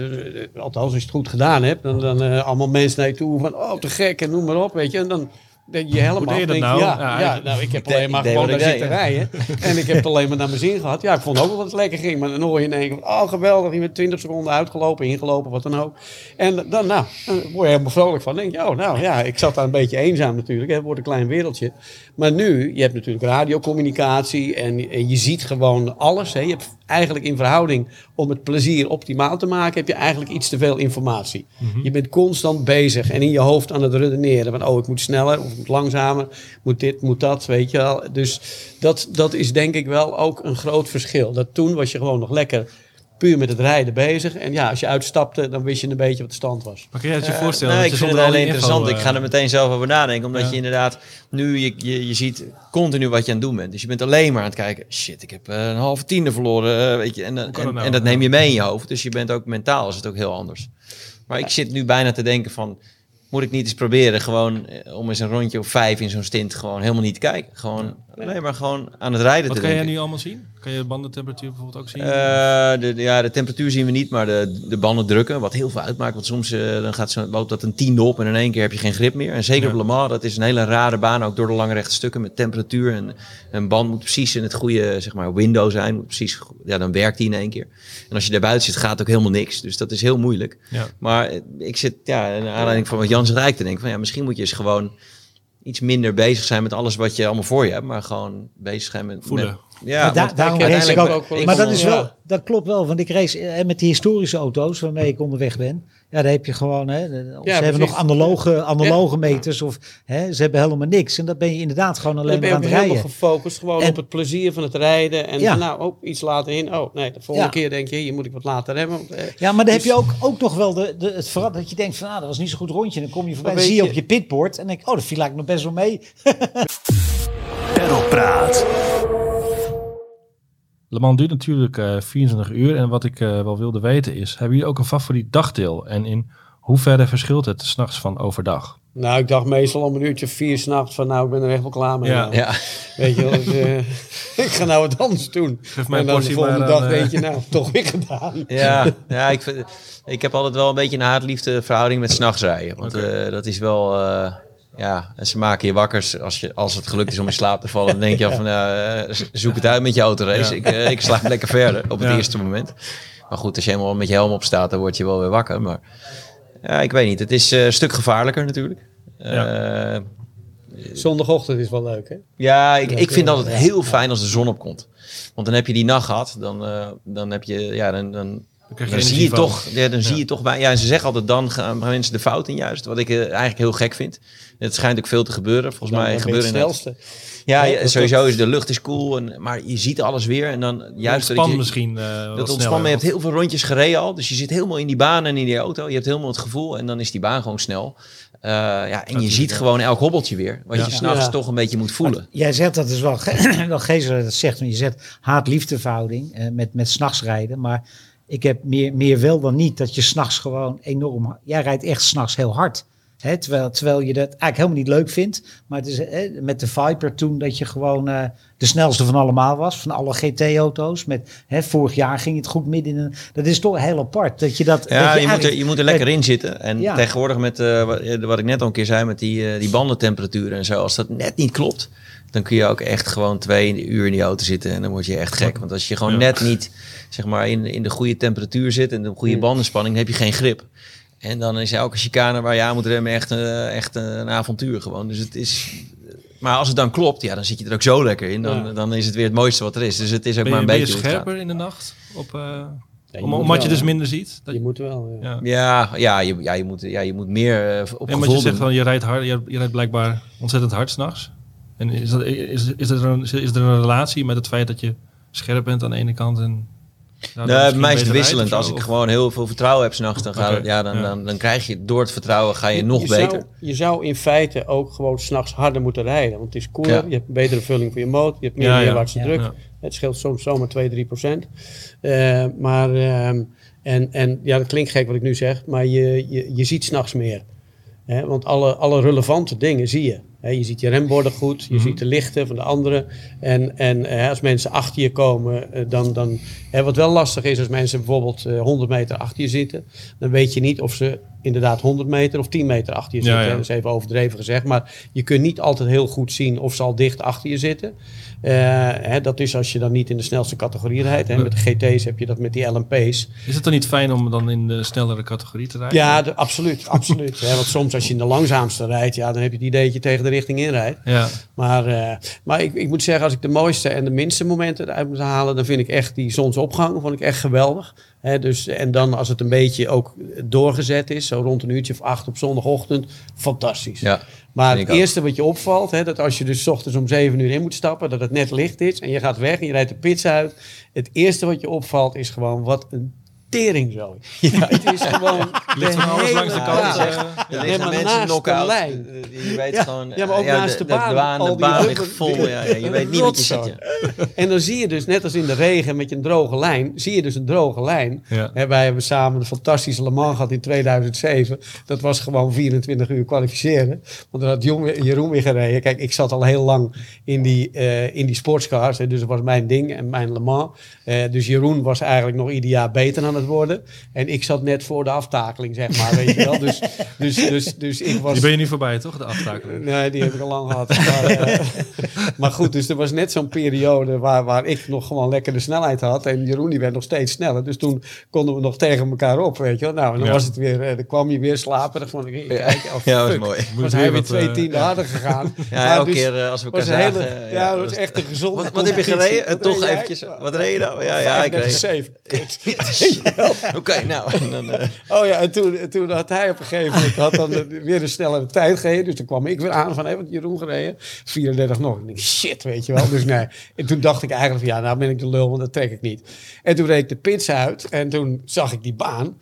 althans als je het goed gedaan hebt, dan, dan eh, allemaal mensen naar je toe van, oh te gek en noem maar op, weet je. En dan denk je helemaal
Hoe deed je dat
denk,
nou?
ja,
Ja,
nou, ik heb alleen maar gewoon daar zitten rijden. En ik heb het alleen maar naar mijn zin gehad. Ja, ik vond ook wel dat het lekker ging. Maar dan hoor je in één keer van, oh geweldig, je bent 20 seconden uitgelopen, ingelopen, wat dan ook. En dan, nou, dan word je helemaal vrolijk van. denk je, oh nou ja, ik zat daar een beetje eenzaam natuurlijk. hè. Het wordt een klein wereldje. Maar nu, je hebt natuurlijk radiocommunicatie en, en je ziet gewoon alles. Hè. Je hebt eigenlijk in verhouding om het plezier optimaal te maken, heb je eigenlijk iets te veel informatie. Je bent constant bezig en in je hoofd aan het redeneren. Van, oh, ik moet sneller of ik moet langzamer, moet dit, moet dat, weet je wel. Dus dat, dat is denk ik wel ook een groot verschil. Dat toen was je gewoon nog lekker puur met het rijden bezig. En ja, als je uitstapte, dan wist je een beetje wat de stand was.
Maar kun je het je
Eh,
voorstellen?
nou,
dat
ik vind het
info,
interessant. ik ga
eh,
er meteen zelf over nadenken. Omdat
Ja.
je inderdaad nu, je, je, je ziet continu wat je aan het doen bent. Dus je bent alleen maar aan het kijken. Shit, ik heb eh, een halve tiende verloren. weet je, en, en,
nou?
en dat neem je mee in je hoofd. Dus je bent ook mentaal is het ook heel anders. Maar ik zit nu bijna te denken van... Moet ik niet eens proberen gewoon om eens een rondje of vijf in zo'n stint gewoon helemaal niet te kijken. Gewoon alleen maar gewoon aan het rijden
Wat
te
kan jij nu allemaal zien? Kan je de bandentemperatuur bijvoorbeeld ook zien?
Eh, de, de- ja, de temperatuur zien we niet, maar de, de banden drukken, wat heel veel uitmaakt. Want soms eh, dan gaat zo, loopt dat een tiende op en in één keer heb je geen grip meer. En zeker
Ja.
op Le Mans, dat is een hele rare baan, ook door de lange rechte stukken met temperatuur. En een band moet precies in het goede zeg maar, window zijn, moet precies, ja, dan werkt die in één keer. En als je daar buiten zit, gaat ook helemaal niks. Dus dat is heel moeilijk.
Ja.
Maar eh, ik zit, ja, naar aanleiding van wat Jan zegt, eigenlijk te denken van ja, misschien moet je eens gewoon iets minder bezig zijn met alles wat je allemaal voor je hebt, maar gewoon bezig zijn met
Voelen.
met- Ja,
Maar da- daarom
ik heb
race ik
eigenlijk
ook.
ook
maar dat, is
ja.
wel, dat klopt wel, want ik race eh, met die historische auto's waarmee ik onderweg ben. Ja, daar heb je gewoon, hè, de- ze hebben
precies.
nog analoge, analoge meters of hè, ze hebben helemaal niks. En dan ben je inderdaad gewoon alleen maar
je
aan het
helemaal
rijden.
gefocust gewoon
En-
op het plezier van het rijden. En
Ja.
nou, ook iets later in. Oh nee, de volgende
Ja.
keer denk je, hier moet ik wat later hebben. eh,
Ja, maar dan heb
Dus-
je ook, ook nog wel de, de, het verrat dat je denkt van, ah, dat was niet zo goed rondje. Dan kom je voorbij, zie je op je pitboard en denk ik, oh, dat viel eigenlijk nog best wel mee.
Perlpraat.
Le Mans duurt natuurlijk eh 24 uur. En wat ik eh, wel wilde weten is, hebben jullie ook een favoriet dagdeel? En in hoeverre verschilt het s'nachts van overdag?
nou, ik dacht meestal om een uurtje vier s'nachts van nou, ik ben er echt wel klaar mee.
Ja.
nou.
Ja.
Weet je wel, ik, eh, ik ga nou wat anders doen.
Geef mij
en dan de volgende dag
eh,
denk je, nou, toch weer gedaan.
Ja, ja ik, vind, ik heb altijd wel een beetje een haat-liefde verhouding met s'nachts rijden. Want eh, dat is wel... ja, en ze maken je wakker als, je, als het gelukt is om in slaap te vallen. Dan denk je van, ja, eh, zoek het uit met je autorace.
Ja.
Ik, eh, ik slaap lekker verder op het
Ja.
eerste moment. Maar goed, als je helemaal met je helm op staat, dan word je wel weer wakker. Maar ja, ik weet niet. Het is eh, een stuk gevaarlijker natuurlijk.
Ja.
Eh,
Zondagochtend is wel leuk, hè?
ja, ik, ik vind altijd heel fijn als de zon opkomt. Want dan heb je die nacht gehad. Dan, eh, dan heb je, ja, dan, dan,
je
dan zie je
van.
toch, ja, dan zie je toch bij. Ja, ze zeggen altijd dan gaan mensen de fout in juist. Wat ik eh, eigenlijk heel gek vind. Het schijnt ook veel te gebeuren. Volgens mij
Dan
gebeuren
het
het.
snelste.
Ja,
Ja,
sowieso is de lucht is cool. En, maar je ziet alles weer. En dan juist dat
Ontspan
je,
misschien eh wat
dat ontspannen. Je hebt heel veel rondjes gereden al. Dus je zit helemaal in die baan en in die auto. Je hebt helemaal het gevoel. En dan is die baan gewoon snel. Eh, ja, en je ziet gewoon elk hobbeltje weer. Wat
Ja.
je s'nachts
Ja.
toch een beetje moet voelen.
Jij zegt dat is wel, ge- wel geestig dat zegt, want je zegt haat-liefde verhouding eh, met, met s'nachts rijden. Maar ik heb meer, meer wel dan niet dat je s'nachts gewoon enorm, jij rijdt echt s'nachts heel hard. Hè, terwijl, terwijl je dat eigenlijk helemaal niet leuk vindt. Maar het is hè, met de Viper toen dat je gewoon eh, de snelste van allemaal was. Van alle GT-auto's. Met hè, vorig jaar ging het goed midden in een. Dat is toch heel apart. Dat je dat.
Ja,
dat
je, moet er, je moet er lekker in zitten. En
Ja.
tegenwoordig met eh, wat, eh, wat ik net al een keer zei, met die, eh, die bandentemperaturen en zo. Als dat net niet klopt, dan kun je ook echt gewoon twee uur in die auto zitten. En dan word je echt gek. Want als je gewoon
Ja.
net niet zeg maar, in, in de goede temperatuur zit en de goede bandenspanning, dan heb je geen grip. En dan is elke chicane waar je aan moet remmen echt, eh, echt een avontuur gewoon. Dus het is... Maar als het dan klopt, ja, dan zit je er ook zo lekker in. Dan,
Ja.
dan is het weer het mooiste wat er is. Dus het is ook
Ben
maar
je,
een
ben je
beetje
scherper in de nacht? Op, eh,
je
om, omdat je dus minder ziet? Dat,
Je moet wel, ja.
ja.
Ja, ja, je, ja, je, moet, ja, je moet meer eh, op
En wat
gevoel
je zegt van je rijdt hard, je, je rijdt blijkbaar ontzettend hard s'nachts. En is, dat, is, is, er een, is er een relatie met het feit dat je scherp bent aan de ene kant en nou,
Nee, mij is het wisselend. Als ik gewoon heel veel vertrouwen heb s'nachts, dan, het- ja, dan,
ja.
Dan, dan krijg je door het vertrouwen ga je nog beter.
Zou, je zou in feite ook gewoon s'nachts harder moeten rijden. Want het is koeler,
Ja.
je hebt een betere vulling voor je motor, je hebt meer neerwaartse
Ja.
druk.
Ja.
Het scheelt soms zomaar 2, 3 procent. Eh, maar, ehm, en, en ja, dat klinkt gek wat ik nu zeg, maar je, je, je ziet s'nachts meer. Hè, want alle, alle relevante dingen zie je. Je ziet je remborden goed, je
Mhm.
ziet de lichten van de anderen. En, en eh, als mensen achter je komen, eh, dan, dan wat wel lastig is als mensen bijvoorbeeld eh, 100 meter achter je zitten, dan weet je niet of ze inderdaad 100 meter of 10 meter achter je zitten.
ja.
Dat is even overdreven gezegd, maar je kunt niet altijd heel goed zien of ze al dicht achter je zitten. Eh, hè, dat is als je dan niet in de snelste categorie rijdt. Hè. Met de GT's heb je dat met die LMP's.
Is het dan niet fijn om dan in de snellere categorie te rijden?
Ja, de- absoluut. absoluut. Hè, want soms als je in de langzaamste rijdt, ja, dan heb je het idee dat je tegen de richting inrijdt.
Ja,
Maar, eh, maar ik, ik moet zeggen, als ik de mooiste en de minste momenten eruit moet halen, dan vind ik echt die zonsopgang vond ik echt geweldig. Dus, en dan als het een beetje ook doorgezet is, zo rond een uurtje of acht op zondagochtend, fantastisch.
Ja,
Maar het
ook.
eerste wat je opvalt, dat als je dus 's ochtends om zeven uur in moet stappen, dat het net licht is en je gaat weg en je rijdt de pits uit. Het eerste wat je opvalt is gewoon wat een tering zo. Het is gewoon
ligt van alles langs de
hele
kant. eh,
Er
Ja,
liggen
maar
mensen
naast de
knock-out.
lijn.
Je weet
Ja.
gewoon...
Ja, maar ook
ja,
naast de baan,
De baan,
al
de
die
baan ligt vol. Ja, ja, je weet niet wat je. Ja.
En dan zie je dus, net als in de regen met je een droge lijn, zie je dus een droge lijn.
Ja.
Hè, wij hebben samen een fantastische Le Mans gehad in 2007. Dat was gewoon 24 uur kwalificeren. Want daar had Jong- Jeroen weer gereden. Kijk, ik zat al heel lang in die, eh, in die sportscars. Hè, dus dat was mijn ding en mijn Le Mans. Eh, dus Jeroen was eigenlijk nog ieder jaar beter aan het worden. En ik zat net voor de aftakeling. zeg maar. Weet je wel? Dus, dus, dus, dus ik was...
Die ben je nu voorbij, toch? De aftakeling.
Nee, die heb ik al lang gehad. Maar, eh, maar goed, dus er was net zo'n periode waar, waar ik nog gewoon lekker de snelheid had. En Jeroen die werd nog steeds sneller. Dus toen konden we nog tegen elkaar op, weet je wel. Nou, en dan
Ja.
was het weer, eh, dan kwam je weer slapen. Dan vond ik, kijk, oh,
Ja, dat was mooi.
Was
weer
hij weer twee
eh,
tienden harder gegaan.
Ja,
Maar
elke
dus-
keer als we elkaar
een
zagen.
hele, ja, dat
was-
echt een gezonde
Wat, wat heb je gereden? Toch eventjes. Wat reed je nou? Ja, ja, ik reed.
35,7.
Oké, nou. en Dan, eh,
Oh ja, en toen, toen had hij op een gegeven moment had dan weer een snellere tijd gereden. Dus toen kwam ik weer aan van, wat Jeroen gereden? 34 nog. Ik denk, shit, weet je wel. Dus nee. En toen dacht ik eigenlijk van, ja, nou ben ik de lul, want dat trek ik niet. En toen reed ik de pits uit en toen zag ik die baan.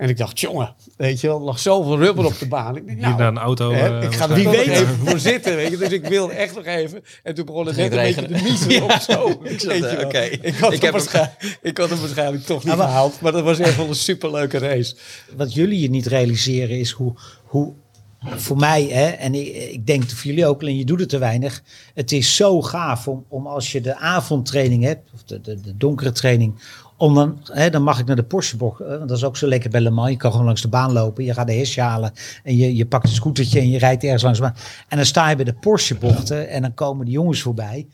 En ik dacht, jongen, weet je wel, er lag zoveel rubber op de baan. Ik nou,
naar een auto.
hè,
eh,
ik ga er nog even voor zitten, weet je. Dus ik wilde echt nog even. En toen begon het net een beetje te miezeren of zo. Weet
eh.
Ik, had
Ik
hem
heb
waarschijnlijk, ik had hem waarschijnlijk toch niet
Ja, maar-
gehaald. Maar dat was echt wel een superleuke race.
wat jullie je niet realiseren is hoe, hoe voor mij, hè, en ik, ik denk voor jullie ook, alleen je doet het te weinig. Het is zo gaaf om, om als je de avondtraining hebt, of de, de, de donkere training, om dan, hè, dan mag ik naar de Porsche-bocht. Want dat is ook zo lekker bij Le Mans. Je kan gewoon langs de baan lopen. Je gaat de hesje halen. En je, je pakt een scootertje en je rijdt ergens langs de baan. En dan sta je bij de Porsche-bochten. En dan komen de jongens voorbij.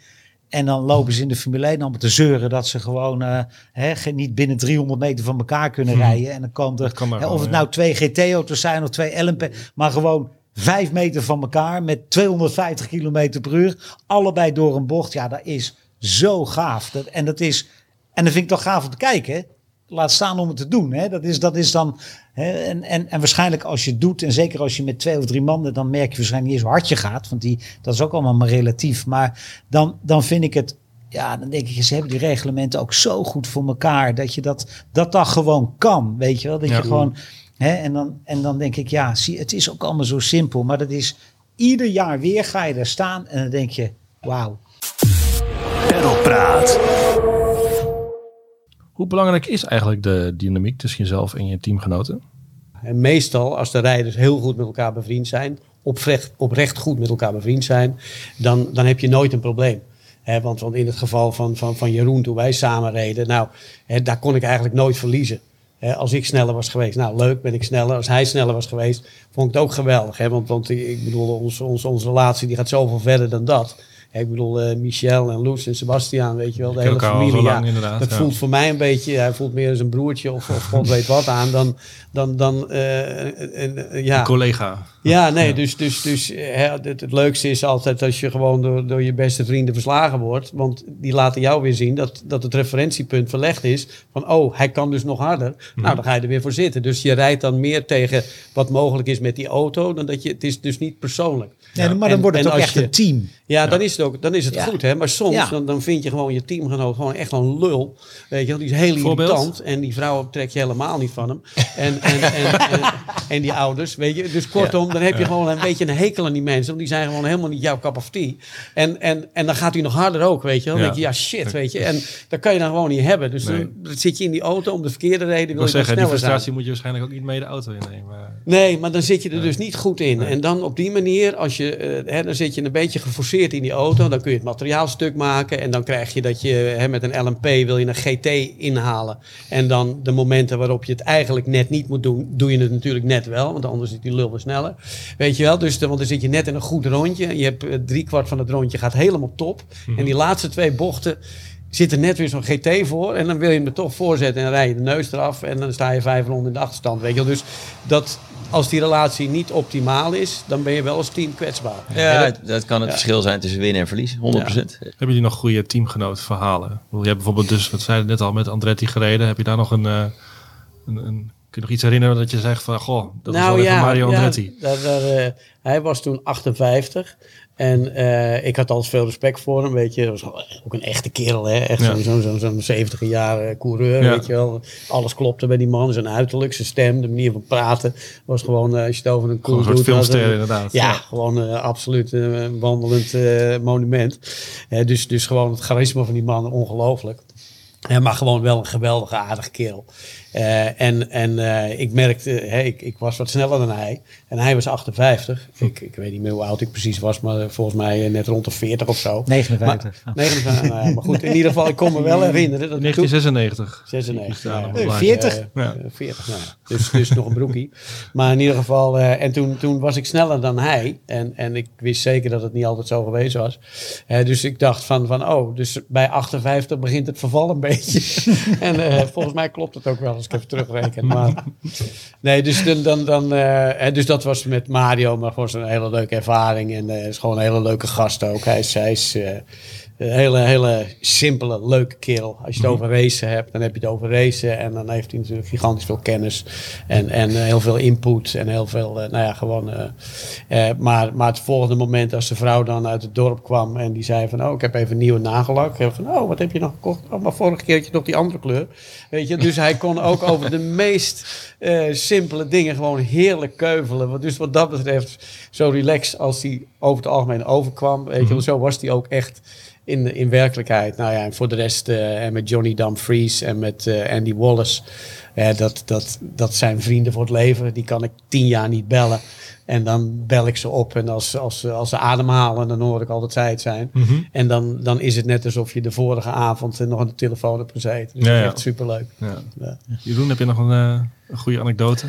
En dan lopen ze in de Formule 1 allemaal te zeuren dat ze gewoon eh, hè, niet binnen 300 meter van elkaar kunnen rijden. En dan komt er,
kan
hè, of het
ja.
nou twee GT-auto's zijn of twee LMP, maar gewoon vijf meter van elkaar met 250 kilometer per uur. Allebei door een bocht. Ja, dat is zo gaaf. Dat, en dat is, en dat vind ik toch gaaf om te kijken. hè. Laat staan om het te doen. Hè. Dat, is, dat is dan. Hè, en, en, en waarschijnlijk als je het doet, en zeker als je met twee of drie mannen, dan merk je waarschijnlijk niet eens hoe hard je gaat. Want die, dat is ook allemaal maar relatief. Maar dan, dan vind ik het. Ja, dan denk ik, ze hebben die reglementen ook zo goed voor elkaar. Dat je dat, dat, dat gewoon kan. Weet je wel? Dat
Ja.
je gewoon. Hè, en, dan, en dan denk ik, ja, zie, het is ook allemaal zo simpel. Maar dat is. Ieder jaar weer ga je daar staan en dan denk je, wauw.
Pedalpraat.
Hoe belangrijk is eigenlijk de dynamiek tussen jezelf en je teamgenoten?
En meestal, als de rijders heel goed met elkaar bevriend zijn, oprecht, oprecht goed met elkaar bevriend zijn, dan, dan heb je nooit een probleem. Want, want in het geval van, van, van Jeroen, toen wij samen reden, nou, daar kon ik eigenlijk nooit verliezen. Als ik sneller was geweest, nou leuk, ben ik sneller. Als hij sneller was geweest, vond ik het ook geweldig. Want, want ik bedoel, onze onze onze relatie die gaat zoveel verder dan dat. Ik bedoel, eh, Michel en Loes en Sebastiaan, weet je wel, de hele familie.
lang,
ja, dat
ja.
voelt voor mij een beetje, hij voelt meer als een broertje of, of god weet wat aan dan, dan, dan en, eh, ja.
Een collega.
Ja, nee, dus, dus, dus eh, hè, het, het leukste is altijd als je gewoon door, door je beste vrienden verslagen wordt. Want die laten jou weer zien dat, dat het referentiepunt verlegd is. Van, oh, hij kan dus nog harder.
Mhm.
Nou, dan ga je er weer voor zitten. Dus je rijdt dan meer tegen wat mogelijk is met die auto. Dan dat je, het is dus niet persoonlijk.
Nee, maar dan
En-
wordt het ook
als
echt
je-
een team.
Ja, dan is het ook dan is het
Ja.
goed. Hè? Maar soms
Ja.
dan, dan vind je gewoon je teamgenoot gewoon echt een lul. Weet je die is heel
Voorbeeld?
irritant. En die vrouwen trek je helemaal niet van hem. En, en, en, en, en die ouders, weet je. Dus kortom, dan heb je gewoon een beetje een hekel aan die mensen. Want die zijn gewoon helemaal niet jouw cup of tea. En, en, en dan gaat hij nog harder ook, weet je. Dan
Ja.
denk je, ja shit, weet je. En dat kan je dan gewoon niet hebben. Dus
Nee.
dan, zit je in die auto om de verkeerde reden.
Ik
Wil
wil
je
zeggen, die
sneller zijn.
frustratie moet je waarschijnlijk ook niet mee de auto innemen.
Nee, maar dan zit je er dus niet goed in. En dan op die manier, als je, eh, hè, dan zit je een beetje geforceerd in die auto. Dan kun je het materiaal stuk maken. En dan krijg je dat je hè, met een LMP wil je een GT inhalen. En dan de momenten waarop je het eigenlijk net niet moet doen, doe je het natuurlijk net wel. Want anders zit die lul weer sneller. Weet je wel? Dus de- want dan zit je net in een goed rondje. En je hebt eh, drie kwart van het rondje gaat helemaal top. En die laatste twee bochten zit er net weer zo'n GT voor. En dan wil je hem er toch voorzetten en dan rij je de neus eraf. En dan sta je vijf ronden in de achterstand. Weet je wel? Dus dat, als die relatie niet optimaal is, dan ben je wel als team kwetsbaar.
Ja,
dat-
dat kan het verschil zijn tussen winnen en verliezen. 100%.
Hebben jullie nog goede teamgenootverhalen? Je hebt bijvoorbeeld dus, wat zei je net al, met Andretti gereden. Heb je daar nog een, eh, een, een je nog iets herinneren dat je zegt van, goh, dat is wel even Mario Andretti.
Nou Ja, eh, hij was toen 58. En eh, ik had altijd veel respect voor hem, weet je. Hij was ook een echte kerel, hè. Echt
Ja.
zo'n zo'n zo'n zo'n 70 jaar eh, coureur,
Ja.
weet je wel. Alles klopte bij die man. Zijn uiterlijk, zijn stem, de manier van praten. Was gewoon, eh, als je het over een cool
een soort filmster inderdaad.
Ja, gewoon eh, absoluut een wandelend monument. Dus, dus gewoon het charisma van die man, ongelooflijk. Maar gewoon wel een geweldige, aardige kerel. Eh, en en eh, ik merkte, hè, ik, ik was wat sneller dan hij. En hij was 58. Ik, ik weet niet meer hoe oud ik precies was, maar volgens mij eh, net rond de 40 of zo.
59.
Maar, 59, nou ja, maar goed, in ieder geval, ik kon me wel herinneren. Dat ik toen-
1996.
96.
Ja,
ja,
nog
ja.
wel
40?
Eh,
Ja.
eh, 40, nou ja. Dus, dus nog een broekie. Maar in ieder geval, eh, en toen, toen was ik sneller dan hij. En, en ik wist zeker dat het niet altijd zo geweest was. Eh, dus ik dacht van, van, oh, dus bij 58 begint het verval een beetje. en eh, volgens mij klopt het ook wel ik even terugreken. Maar, nee, dus, dan, dan, dan, eh, dus dat was met Mario, maar gewoon zo'n hele leuke ervaring. En eh is gewoon een hele leuke gast ook. Hij is, hij is eh, een hele, hele simpele, leuke kerel. Als je het over racen hebt, dan heb je het over racen. En dan heeft hij natuurlijk gigantisch veel kennis. En, en eh, heel veel input. En heel veel, eh, nou ja, gewoon... eh, maar, maar het volgende moment als de vrouw dan uit het dorp kwam... en die zei van, oh, ik heb even nieuwe nagellak. En van, oh, wat heb je nog gekocht? Oh, maar vorige keer had je nog die andere kleur. Weet je, dus hij kon ook over de meest simpele dingen gewoon heerlijk keuvelen. Dus wat dat betreft, zo relaxed als hij over het algemeen overkwam. Weet je, wel, zo was hij ook echt in, in werkelijkheid. Nou ja, en voor de rest, eh, en met Johnny Dumfries en met eh, Andy Wallace. Eh, dat, dat, dat zijn vrienden voor het leven. Die kan ik tien jaar niet bellen. En dan bel ik ze op. En als, als, als ze ademhalen, dan hoor ik altijd zij het zijn.
Mhm.
En dan, dan is het net alsof je de vorige avond nog aan de telefoon hebt gezeten. Dus
Ja,
dat is
ja.
echt superleuk.
Ja.
Ja.
Jeroen, heb je nog een, eh, een goede
Ehm,
anekdote?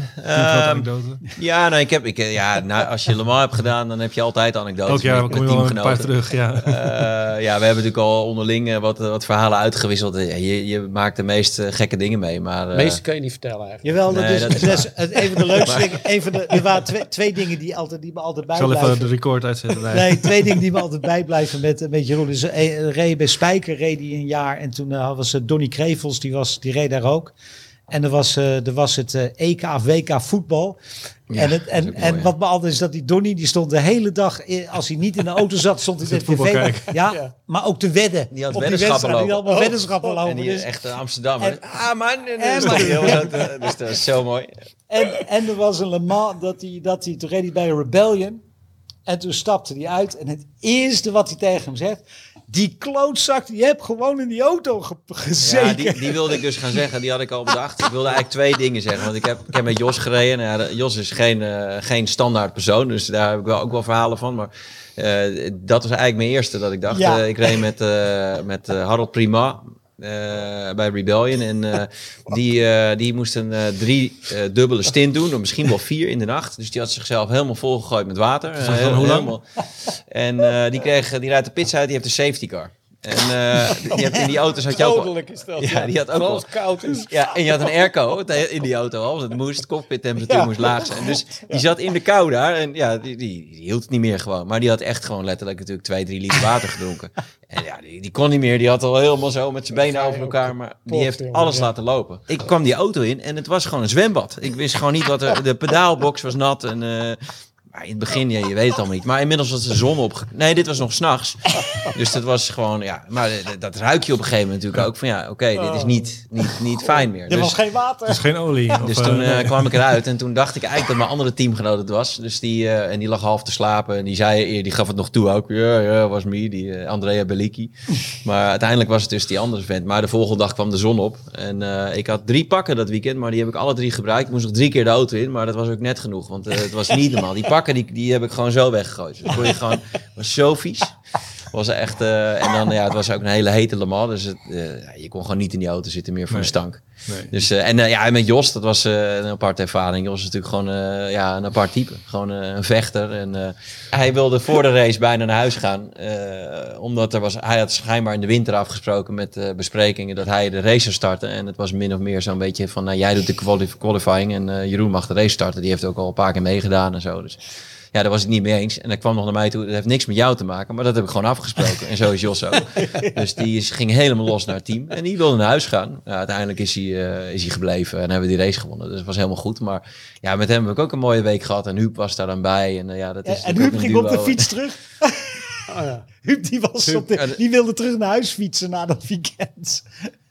Ja, nou, ik heb, ik, eh, ja nou, als je Le Mans hebt gedaan, dan heb je altijd anekdotes
Ook ja,
met,
dan kom
met
je wel een paar
teamgenoten.
terug. Ja.
Eh, ja, we hebben natuurlijk al onderling wat, wat verhalen uitgewisseld. Je, je maakt de meest gekke dingen mee, maar...
De
eh,
meeste kan je niet vertellen eigenlijk.
Jawel, dat
Nee,
is,
dat is
dat is het- een van de leukste dingen. Een van de, er waren twee, twee dingen die, altijd, die me altijd
Ik zal even
bijblijven.
de record uitzetten. Nee.
Nee, twee dingen die me altijd bijblijven met, met Jeroen. Dus, eh, reed bij Spijker reed hij een jaar. En toen eh, was het Donny Krevels, die, was, die reed daar ook. En er was, eh, er was het eh, EK of WK voetbal.
Ja,
en het, en, en wat me altijd is dat die Donny, die stond de hele dag, eh, als hij niet in de auto zat, stond hij de tv.
kijken.
Ja,
Ja.
maar ook te wedden.
Die had
op
weddenschappen
Die had allemaal
Oh.
weddenschappen lopen.
En die
dus-
echt eh, Amsterdam.
En-
ah man, en,
En-
dus, dat dus is zo mooi.
En, en er was een Le Mans dat hij, dat hij, toen reed hij bij Rebellion. En toen stapte hij uit. En het eerste wat hij tegen hem zegt. Die klootzak, die heb gewoon in die auto ge- gezeten.
Ja, die, die wilde ik dus gaan zeggen. Die had ik al bedacht. Ik wilde eigenlijk twee dingen zeggen. Want ik heb, ik heb met Jos gereden. Nou ja, Jos is geen, eh, geen standaard persoon. Dus daar heb ik wel, ook wel verhalen van. Maar eh, dat was eigenlijk mijn eerste dat ik dacht.
Ja.
eh, ik reed met, met Harold Prima. Eh, bij Rebellion. En eh, die, eh, die moest een drie dubbele stint doen. Of misschien wel vier in de nacht. Dus die had zichzelf helemaal volgegooid met water.
Hoe lang?
helemaal. En die, kreeg, die rijdt de pits uit. Die heeft een safety car. En eh, die hebt in die auto's had je ook...
is dat.
Ja, die had ook wel-
het koud is.
ja, en je had een airco in die auto al. Want het moest, de cockpittemperatuur moest laag zijn. Dus die zat in de kou daar. En ja, die, die, die hield het niet meer gewoon. Maar die had echt gewoon letterlijk natuurlijk twee, drie liter water gedronken. En ja, die, die kon niet meer. Die had al helemaal zo met zijn benen over elkaar. Maar die heeft alles
ja.
laten lopen. Ik kwam die auto in en het was gewoon een zwembad. Ik wist gewoon niet wat er... De pedaalbox was nat en... eh, in het begin, ja, je weet het allemaal niet. Maar inmiddels was de zon op. Nee, dit was nog s'nachts. Dus dat was gewoon, ja. Maar eh, dat ruik je op een gegeven moment natuurlijk ook. Van ja, oké, dit is niet, niet, niet fijn meer.
er
Dus-
was geen water.
Is geen olie. Of,
dus
eh,
toen eh,
nee.
kwam ik eruit en toen dacht ik eigenlijk dat mijn andere teamgenoot het was. Dus die, eh, en die lag half te slapen en die zei, die gaf het nog toe ook. Ja, ja, was me, die eh, Andrea Bellicki. Maar uiteindelijk was het dus die andere vent. Maar de volgende dag kwam de zon op. En eh, ik had drie pakken dat weekend, maar die heb ik alle drie gebruikt. Ik moest nog drie keer de auto in, maar dat was ook net genoeg. Want eh, het was niet normaal. Die pakken, die, die heb ik gewoon zo weggegooid. Dus kon je gewoon, was zo vies. Was echt, eh, en dan, ja, het was ook een hele hete Le Mans. Dus het, eh, je kon gewoon niet in die auto zitten meer voor
Nee.
een stank.
Nee.
Dus, eh, en ja, en met Jos, dat was een aparte ervaring. Jos is natuurlijk gewoon ja, een apart type. Gewoon een vechter. En, hij wilde voor de race bijna naar huis gaan. omdat er was, hij had schijnbaar in de winter afgesproken met besprekingen dat hij de race zou starten. En het was min of meer zo'n beetje van, nou, jij doet de quali- qualifying en Jeroen mag de race starten. Die heeft ook al een paar keer meegedaan en zo. Dus ja, daar was ik niet mee eens. En hij kwam nog naar mij toe. Dat heeft niks met jou te maken, maar dat heb ik gewoon afgesproken. En zo is Jos ook. Dus die is, ging helemaal los naar het team. En die wilde naar huis gaan. Uiteindelijk is hij, eh, is hij gebleven en hebben we die race gewonnen. Dus dat was helemaal goed. Maar ja, met hem heb ik ook een mooie week gehad. En Huub was daar dan bij. En eh, ja, dat is
en Huub ging op de fiets terug.
Oh, ja.
Huub die, was
Huub,
op de- die wilde terug naar huis fietsen na dat weekend.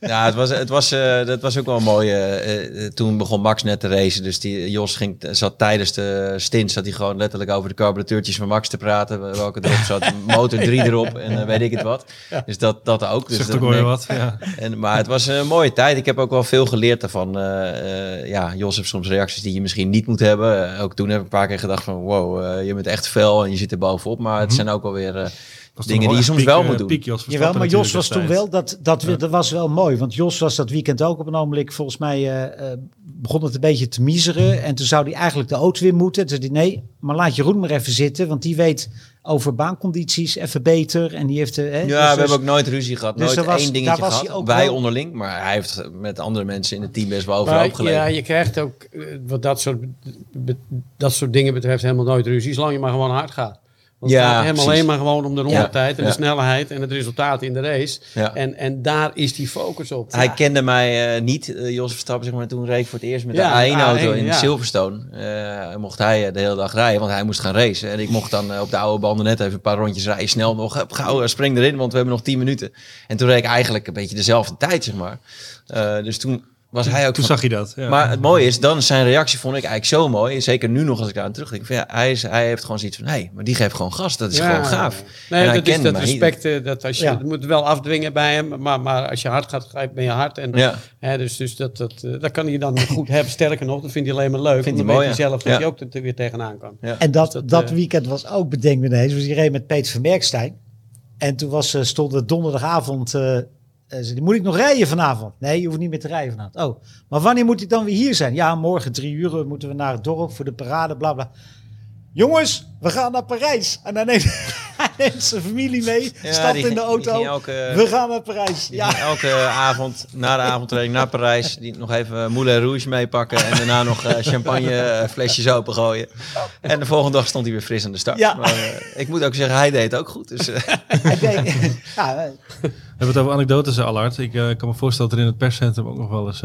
Ja, het was, het was, eh, dat was ook wel mooi. eh, toen begon Max net te racen. Dus die, Jos ging, zat tijdens de stint zat hij gewoon letterlijk over de carburateurtjes van Max te praten. Welke erop zat. Motor 3 erop en weet ik het wat. Dus dat, dat ook. Dus
Zegt
dat
ook wat. Ja.
En, maar het was een mooie tijd. Ik heb ook wel veel geleerd daarvan. Ja, Jos heeft soms reacties die je misschien niet moet hebben. Ook toen heb ik een paar keer gedacht van... wow, je bent echt fel en je zit er bovenop. Maar het zijn ook wel weer
Was
dingen die je soms wel moet doen.
piek Jos
Jawel,
Verstappen
maar Jos was toen wel, dat, dat,
Ja.
dat was wel mooi. Want Jos was dat weekend ook op een ogenblik, volgens mij eh, eh, begon het een beetje te miseren. En toen zou hij eigenlijk de auto weer moeten. Toen zei hij, nee, maar laat Jeroen maar even zitten. Want die weet over baancondities even beter. En die heeft... eh, hè,
Ja,
dus-
we
dus-
hebben ook nooit ruzie gehad.
dus
nooit
was-
één dingetje
daar was
gehad.
hij ook
Wij
wel-
onderling. Maar hij heeft met andere mensen in het team best wel overal opgeleverd.
ja, je krijgt ook wat dat soort, dat soort dingen betreft helemaal nooit ruzie, zolang je maar gewoon hard gaat. Want
Ja,
het gaat hem
precies.
alleen maar gewoon om de rondetijd en
Ja.
de snelheid en het resultaat in de race.
Ja.
En, en daar is die focus op.
Hij kende mij eh, niet, eh Jos Verstappen, zeg maar. Toen reed ik voor het eerst met de A1-auto
A1,
in. Silverstone. Eh, mocht hij de hele dag rijden, want hij moest gaan racen. En ik mocht dan op de oude banden net even een paar rondjes rijden. Snel nog, gauw, spring erin, want we hebben nog 10 minuten. En toen reed ik eigenlijk een beetje dezelfde tijd, zeg maar. Dus toen was hij ook
Toen
van-
zag je dat. Ja.
Maar het mooie is, dan zijn reactie vond ik eigenlijk zo mooi. Zeker nu nog als ik daar aan terugdenk. Van, ja, hij, is, hij heeft gewoon zoiets van, hé, hey, maar die geeft gewoon gas. Dat is
Ja.
gewoon gaaf.
Nee,
En hij
dat is
kende
dat respect, eh, dat als je,
Ja.
het moet wel afdwingen bij hem, maar, maar als je hard gaat, grijp, ben je hard. En,
Ja.
hè, dus dus dat, dat, eh, dat kan hij dan goed hebben. Sterker nog, dat vindt hij alleen maar leuk.
Vindt
want
hij mooi,
hij zelf dat
Ja.
hij ook er weer tegenaan kan.
Ja.
En dat,
Dus dat,
dat
eh,
weekend was ook bedenk me ineens. Was hij reed met Peter van Merkstein. En toen was, eh, stond het donderdagavond. eh, eh, moet ik nog rijden vanavond? Nee, je hoeft niet meer te rijden vanavond. Oh, maar wanneer moet ik dan weer hier zijn? Ja, morgen drie uur eh, moeten we naar het dorp voor de parade, bla bla. Jongens, we gaan naar Parijs. En dan neemt, neemt zijn familie mee,
Ja,
stapt
die
in de auto.
elke-
we gaan naar Parijs. Ja,
elke avond na de avondtraining naar Parijs. Die nog even Moulin Rouge meepakken. En daarna nog eh, champagne eh, opengooien. En de volgende dag stond hij weer fris aan de start.
Ja.
Maar, eh, ik moet ook zeggen, hij deed het ook goed. Dus, eh,
denk, ja,
We hebben het over anekdotes, Allard. Ik kan me voorstellen dat er in het perscentrum ook nog wel eens...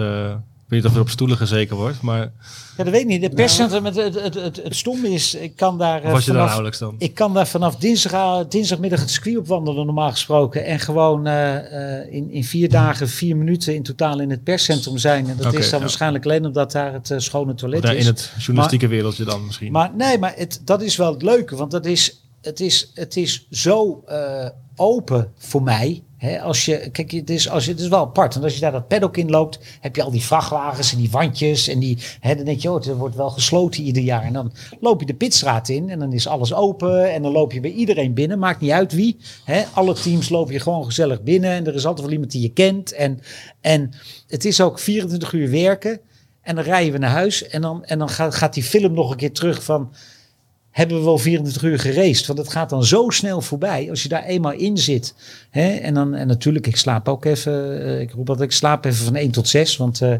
eh, ik weet niet of er op stoelen gezeken wordt, maar
ja, dat weet ik niet. Het perscentrum, het, het, het, het, het stomme is, ik kan daar... eh,
was je daar nauwelijks dan?
Ik kan daar vanaf dinsdag, dinsdagmiddag het circuit op wandelen, normaal gesproken. En gewoon eh, eh, in, in vier dagen, vier minuten in totaal in het perscentrum zijn. En dat is dan
ja.
waarschijnlijk alleen omdat daar het eh, schone toilet
Daar
is.
in het journalistieke wereldje dan misschien.
Maar nee, maar het, dat is wel het leuke. Want dat is, het, is, het is zo eh, open voor mij. Als je, kijk, het is, als het is wel apart. Want als je daar dat paddock in loopt, heb je al die vrachtwagens en die wandjes. En die, hè, dan denk je, oh, het wordt wel gesloten ieder jaar. En dan loop je de pitstraat in en dan is alles open. En dan loop je bij iedereen binnen. Maakt niet uit wie. Alle teams lopen je gewoon gezellig binnen. En er is altijd wel iemand die je kent. En, en het is ook 24 uur werken. En dan rijden we naar huis. En dan, en dan gaat, gaat die film nog een keer terug van hebben we wel 24 uur geraced. Want het gaat dan zo snel voorbij als je daar eenmaal in zit. Hè? En, dan, en natuurlijk, ik slaap ook even. eh, ik roep altijd, ik slaap even van 1 tot 6. Want eh,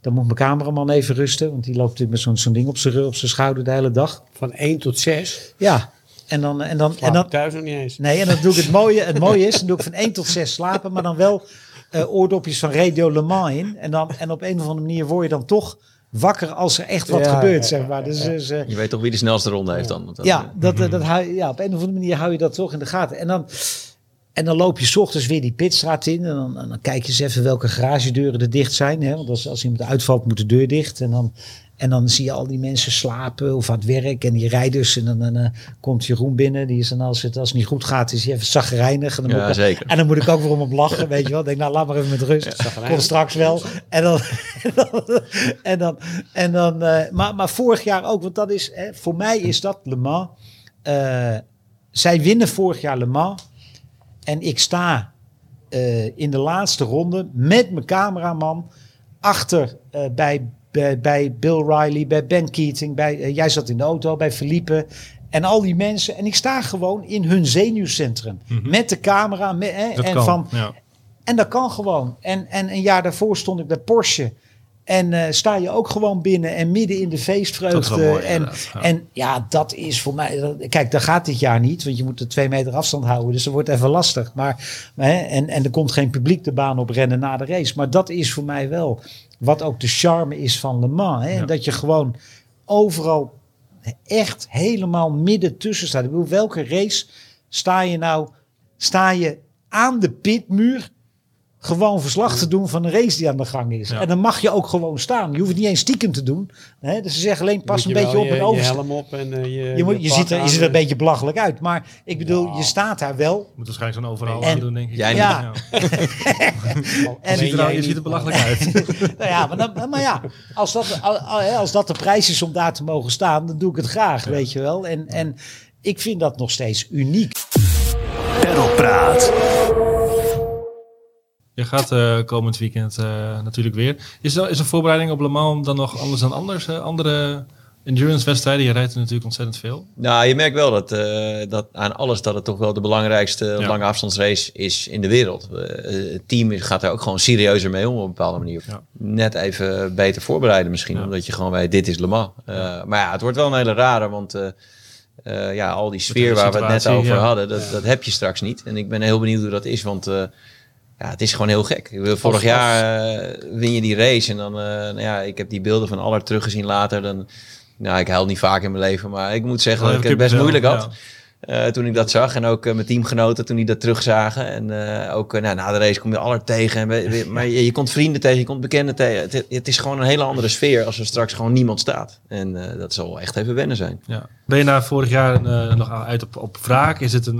dan moet mijn cameraman even rusten. Want die loopt natuurlijk met zo'n zo'n ding op zijn rug- op zijn schouder de hele dag.
Van 1 tot 6.
Ja, en dan... En dan, en
En
dan
thuis nog niet eens.
Nee, en dan doe ik het mooie. Het mooie is, dan doe ik van 1 tot 6 slapen, maar dan wel eh, oordopjes van Radio Le Mans in. En, dan, en op een of andere manier word je dan toch wakker als er echt wat
Ja,
gebeurt,
ja,
zeg maar. Dus, dus, eh,
je weet toch wie de snelste ronde heeft dan?
Ja, dat, dat hou, je- ja, op een of andere manier hou je dat toch in de gaten. En dan, en dan loop je 's ochtends weer die pitstraat in. En dan, en dan kijk je eens even welke garagedeuren er dicht zijn. Hè? Want als, als iemand uitvalt, moet de deur dicht. En dan, en dan zie je al die mensen slapen of aan het werk. En die rijders. En dan, dan eh, komt Jeroen binnen. Die is dan als het, als het niet goed gaat, is hij even zagrijnig. En dan,
Ja,
moet ik,
zeker.
en dan moet ik ook weer om op lachen. Weet je wel. Ik denk, nou, laat maar even met rust. Kom straks wel. En dan, en dan, en dan, en dan eh, maar, maar vorig jaar ook. Want dat is, hè, voor mij is dat Le Mans. Eh, zij winnen vorig jaar Le Mans. En ik sta eh, in de laatste ronde met mijn cameraman achter eh, bij, bij, bij Bill Riley, bij Ben Keating. Bij, eh, jij zat in de auto, bij Felipe. En al die mensen. En ik sta gewoon in hun zenuwcentrum. Met de camera. Met, en,
kan.
van,
ja.
en dat kan gewoon. En, en een jaar daarvoor stond ik bij Porsche. En eh, sta je ook gewoon binnen en midden in de feestvreugde.
Mooi,
en,
ja.
en ja, dat is voor mij. Kijk, dat gaat dit jaar niet, want je moet er twee meter afstand houden. Dus dat wordt even lastig. Maar, hè, en, en er komt geen publiek de baan op rennen na de race. Maar dat is voor mij wel wat ook de charme is van Le Mans. Hè?
Ja.
Dat je gewoon overal echt helemaal midden tussen staat. Ik bedoel, welke race sta je nou? Sta je aan de pitmuur? Gewoon verslag te doen van een race die aan de gang is.
Ja.
En dan mag je ook gewoon staan. Je hoeft het niet eens stiekem te doen. Hè? Dus ze zeggen alleen pas een
je
beetje op en
je,
over.
Je helm op en eh, je,
Je, moet, je, ziet er, je
aan.
ziet er een beetje belachelijk uit. Maar ik bedoel, je staat daar wel.
Moet waarschijnlijk zo'n overal
En-
doen, denk ik.
Jij
Ja.
Je
En,
ziet, er,
jij
je ziet
niet,
er belachelijk uit.
nou ja, maar, dan, maar ja, als dat, als dat de prijs is om daar te mogen staan, dan doe ik het graag, weet je wel. En, en ik vind dat nog steeds uniek.
Perlpraat.
Je gaat eh, komend weekend eh, natuurlijk weer. Is, er, is de voorbereiding op Le Mans dan nog anders dan anders? eh, andere endurance wedstrijden? Je rijdt er natuurlijk ontzettend veel.
Nou, je merkt wel dat, dat aan alles dat het toch wel de belangrijkste
Ja.
lange afstandsrace is in de wereld. Het team gaat er ook gewoon serieuzer mee om op een bepaalde manier.
Ja.
Net even beter voorbereiden misschien,
Ja.
omdat je gewoon weet, dit is Le Mans. Maar ja, het wordt wel een hele rare, want ja, al die sfeer waar we het net over hadden, dat, dat heb je straks niet. En ik ben heel benieuwd hoe dat is, want... ja, het is gewoon heel gek. Vorig jaar eh, win je die race en dan, eh, nou ja, ik heb die beelden van Aller teruggezien later. Dan, nou, ik huil niet vaak in mijn leven, maar ik moet zeggen
Oh,
dat ik het best moeilijk had. eh, toen ik dat zag. En ook mijn teamgenoten toen die dat terugzagen. En ook nou, na de race kom je aller tegen. En maar je, je komt vrienden tegen, je komt bekenden tegen. Het, het is gewoon een hele andere sfeer als er straks gewoon niemand staat. En dat zal echt even wennen zijn.
Ja. Ben je na vorig jaar nog uit op, op wraak? Is het een,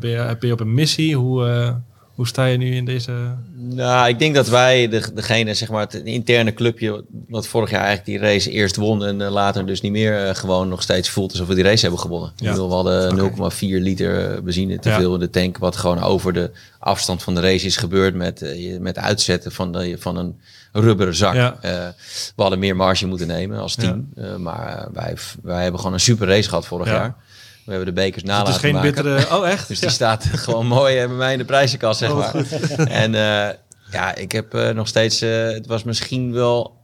ben, je, ben je op een missie? Hoe, hoe sta je nu in deze...
Nou, ik denk dat wij, de, degene, zeg maar, het interne clubje, wat vorig jaar eigenlijk die race eerst won en eh, later dus niet meer, eh, gewoon nog steeds voelt alsof we die race hebben gewonnen.
Ja.
Ik bedoel, we hadden
Oké.
0,4 liter benzine te
Ja.
veel in de tank, wat gewoon over de afstand van de race is gebeurd met, eh, met uitzetten van, de, van een rubberen zak.
Ja.
Eh, we hadden meer marge moeten nemen als team, Eh, maar eh, wij, wij hebben gewoon een super race gehad vorig
Ja.
jaar. We hebben de bekers na
het is geen
maken.
bittere... Oh, echt?
Dus die staat gewoon mooi eh, bij mij in de prijzenkast, zeg
Oh,
maar. En eh, ja, ik heb eh, nog steeds... eh, het was misschien wel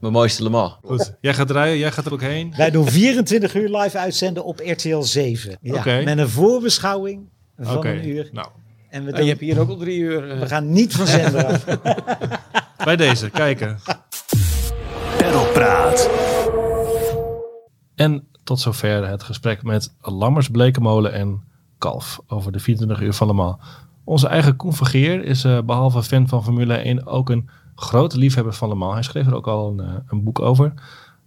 mijn mooiste Le Mans.
Goed. Jij gaat rijden, jij gaat er ook heen.
Wij doen 24 uur live uitzenden op RTL 7. Ja. Met een voorbeschouwing van een uur.
Nou,
En we,
Oh,
doen-
je hebt hier ook al drie uur.
we gaan niet van zender af.
bij deze, kijken.
Perlpraat.
En tot zover het gesprek met Lammers, Blekenmolen en Kalf over de 24 uur van Le Mans. Onze eigen Koen Vergeer is eh, behalve fan van Formule 1 ook een grote liefhebber van Le Mans. Hij schreef er ook al een, eh, een boek over.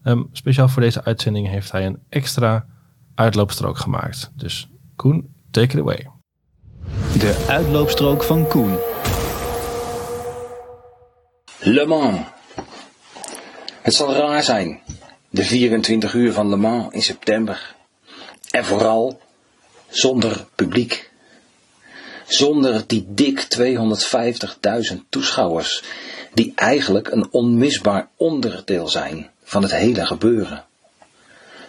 Ehm, speciaal voor deze uitzending heeft hij een extra uitloopstrook gemaakt. Dus Koen, take it away.
De uitloopstrook van Koen.
Le Mans. Het zal raar zijn. De 24 uur van Le Mans in september. En vooral zonder publiek. Zonder die dik 250.000 toeschouwers. Die eigenlijk een onmisbaar onderdeel zijn van het hele gebeuren.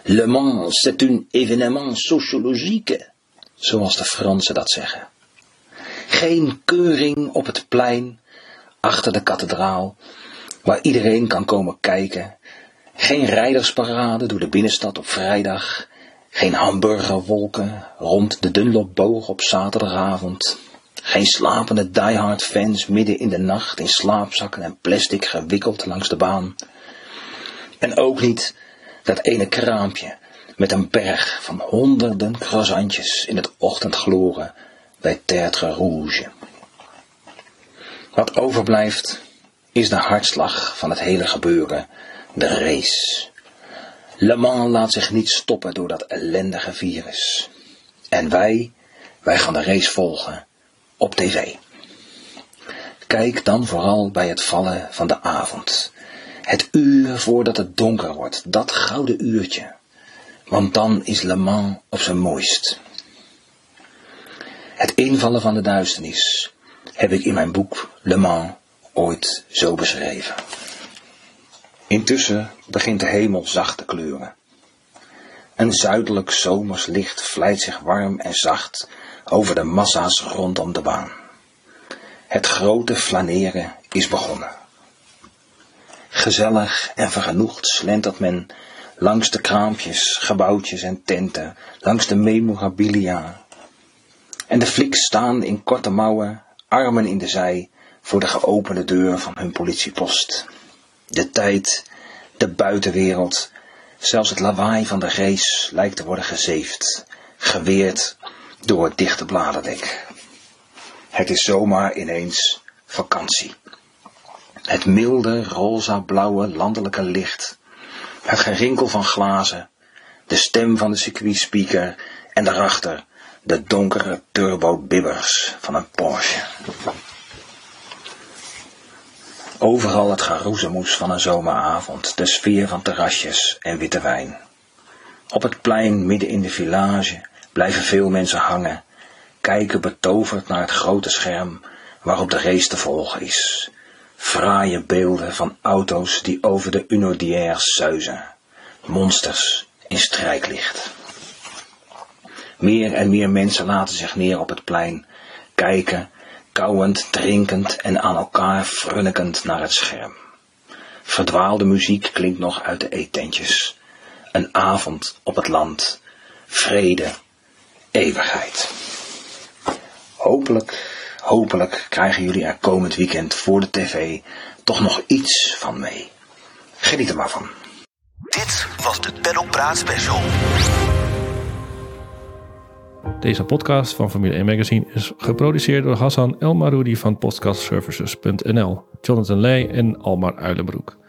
Le Mans, c'est un événement sociologique. Zoals de Fransen dat zeggen. Geen keuring op het plein achter de kathedraal, waar iedereen kan komen kijken. Geen rijdersparade door de binnenstad op vrijdag. Geen hamburgerwolken rond de Dunlopboog op zaterdagavond. Geen slapende diehard fans midden in de nacht in slaapzakken en plastic gewikkeld langs de baan. En ook niet dat ene kraampje met een berg van honderden croissantjes in het ochtendgloren bij Tertre Rouge. Wat overblijft is de hartslag van het hele gebeuren, de race. Le Mans laat zich niet stoppen door dat ellendige virus. En wij, wij gaan de race volgen op tv. Kijk dan vooral bij het vallen van de avond. Het uur voordat het donker wordt, dat gouden uurtje. Want dan is Le Mans op zijn mooist. Het invallen van de duisternis heb ik in mijn boek Le Mans ooit zo beschreven. Intussen begint de hemel zacht te kleuren. Een zuidelijk zomers licht vlijt zich warm en zacht over de massa's rondom de baan. Het grote flaneren is begonnen. Gezellig en vergenoegd slentert men langs de kraampjes, gebouwtjes en tenten, langs de memorabilia. En de fliks staan in korte mouwen, armen in de zij, voor de geopende deur van hun politiepost. De tijd, de buitenwereld, zelfs het lawaai van de race lijkt te worden gezeefd, geweerd door het dichte bladerdek. Het is zomaar ineens vakantie. Het milde, roza-blauwe landelijke licht. Het gerinkel van glazen. De stem van de circuitspeaker. En daarachter de donkere turbo-bibbers van een Porsche. Overal het geroezemoes van een zomeravond, de sfeer van terrasjes en witte wijn. Op het plein midden in de village blijven veel mensen hangen, kijken betoverd naar het grote scherm waarop de race te volgen is. Fraaie beelden van auto's die over de Unodières zuizen. Monsters in strijklicht. Meer en meer mensen laten zich neer op het plein, kijken, kauwend, drinkend en aan elkaar frunnikend naar het scherm. Verdwaalde muziek klinkt nog uit de eetentjes. Een avond op het land. Vrede. Eeuwigheid. Hopelijk, hopelijk krijgen jullie er komend weekend voor de tv toch nog iets van mee. Geniet er maar van.
Dit was de Pedal Praat Special.
Deze podcast van Formule 1 Magazine is geproduceerd door Hassan El Maroudi van podcastservices.nl, Jonathan Leij en Almar Uilenbroek.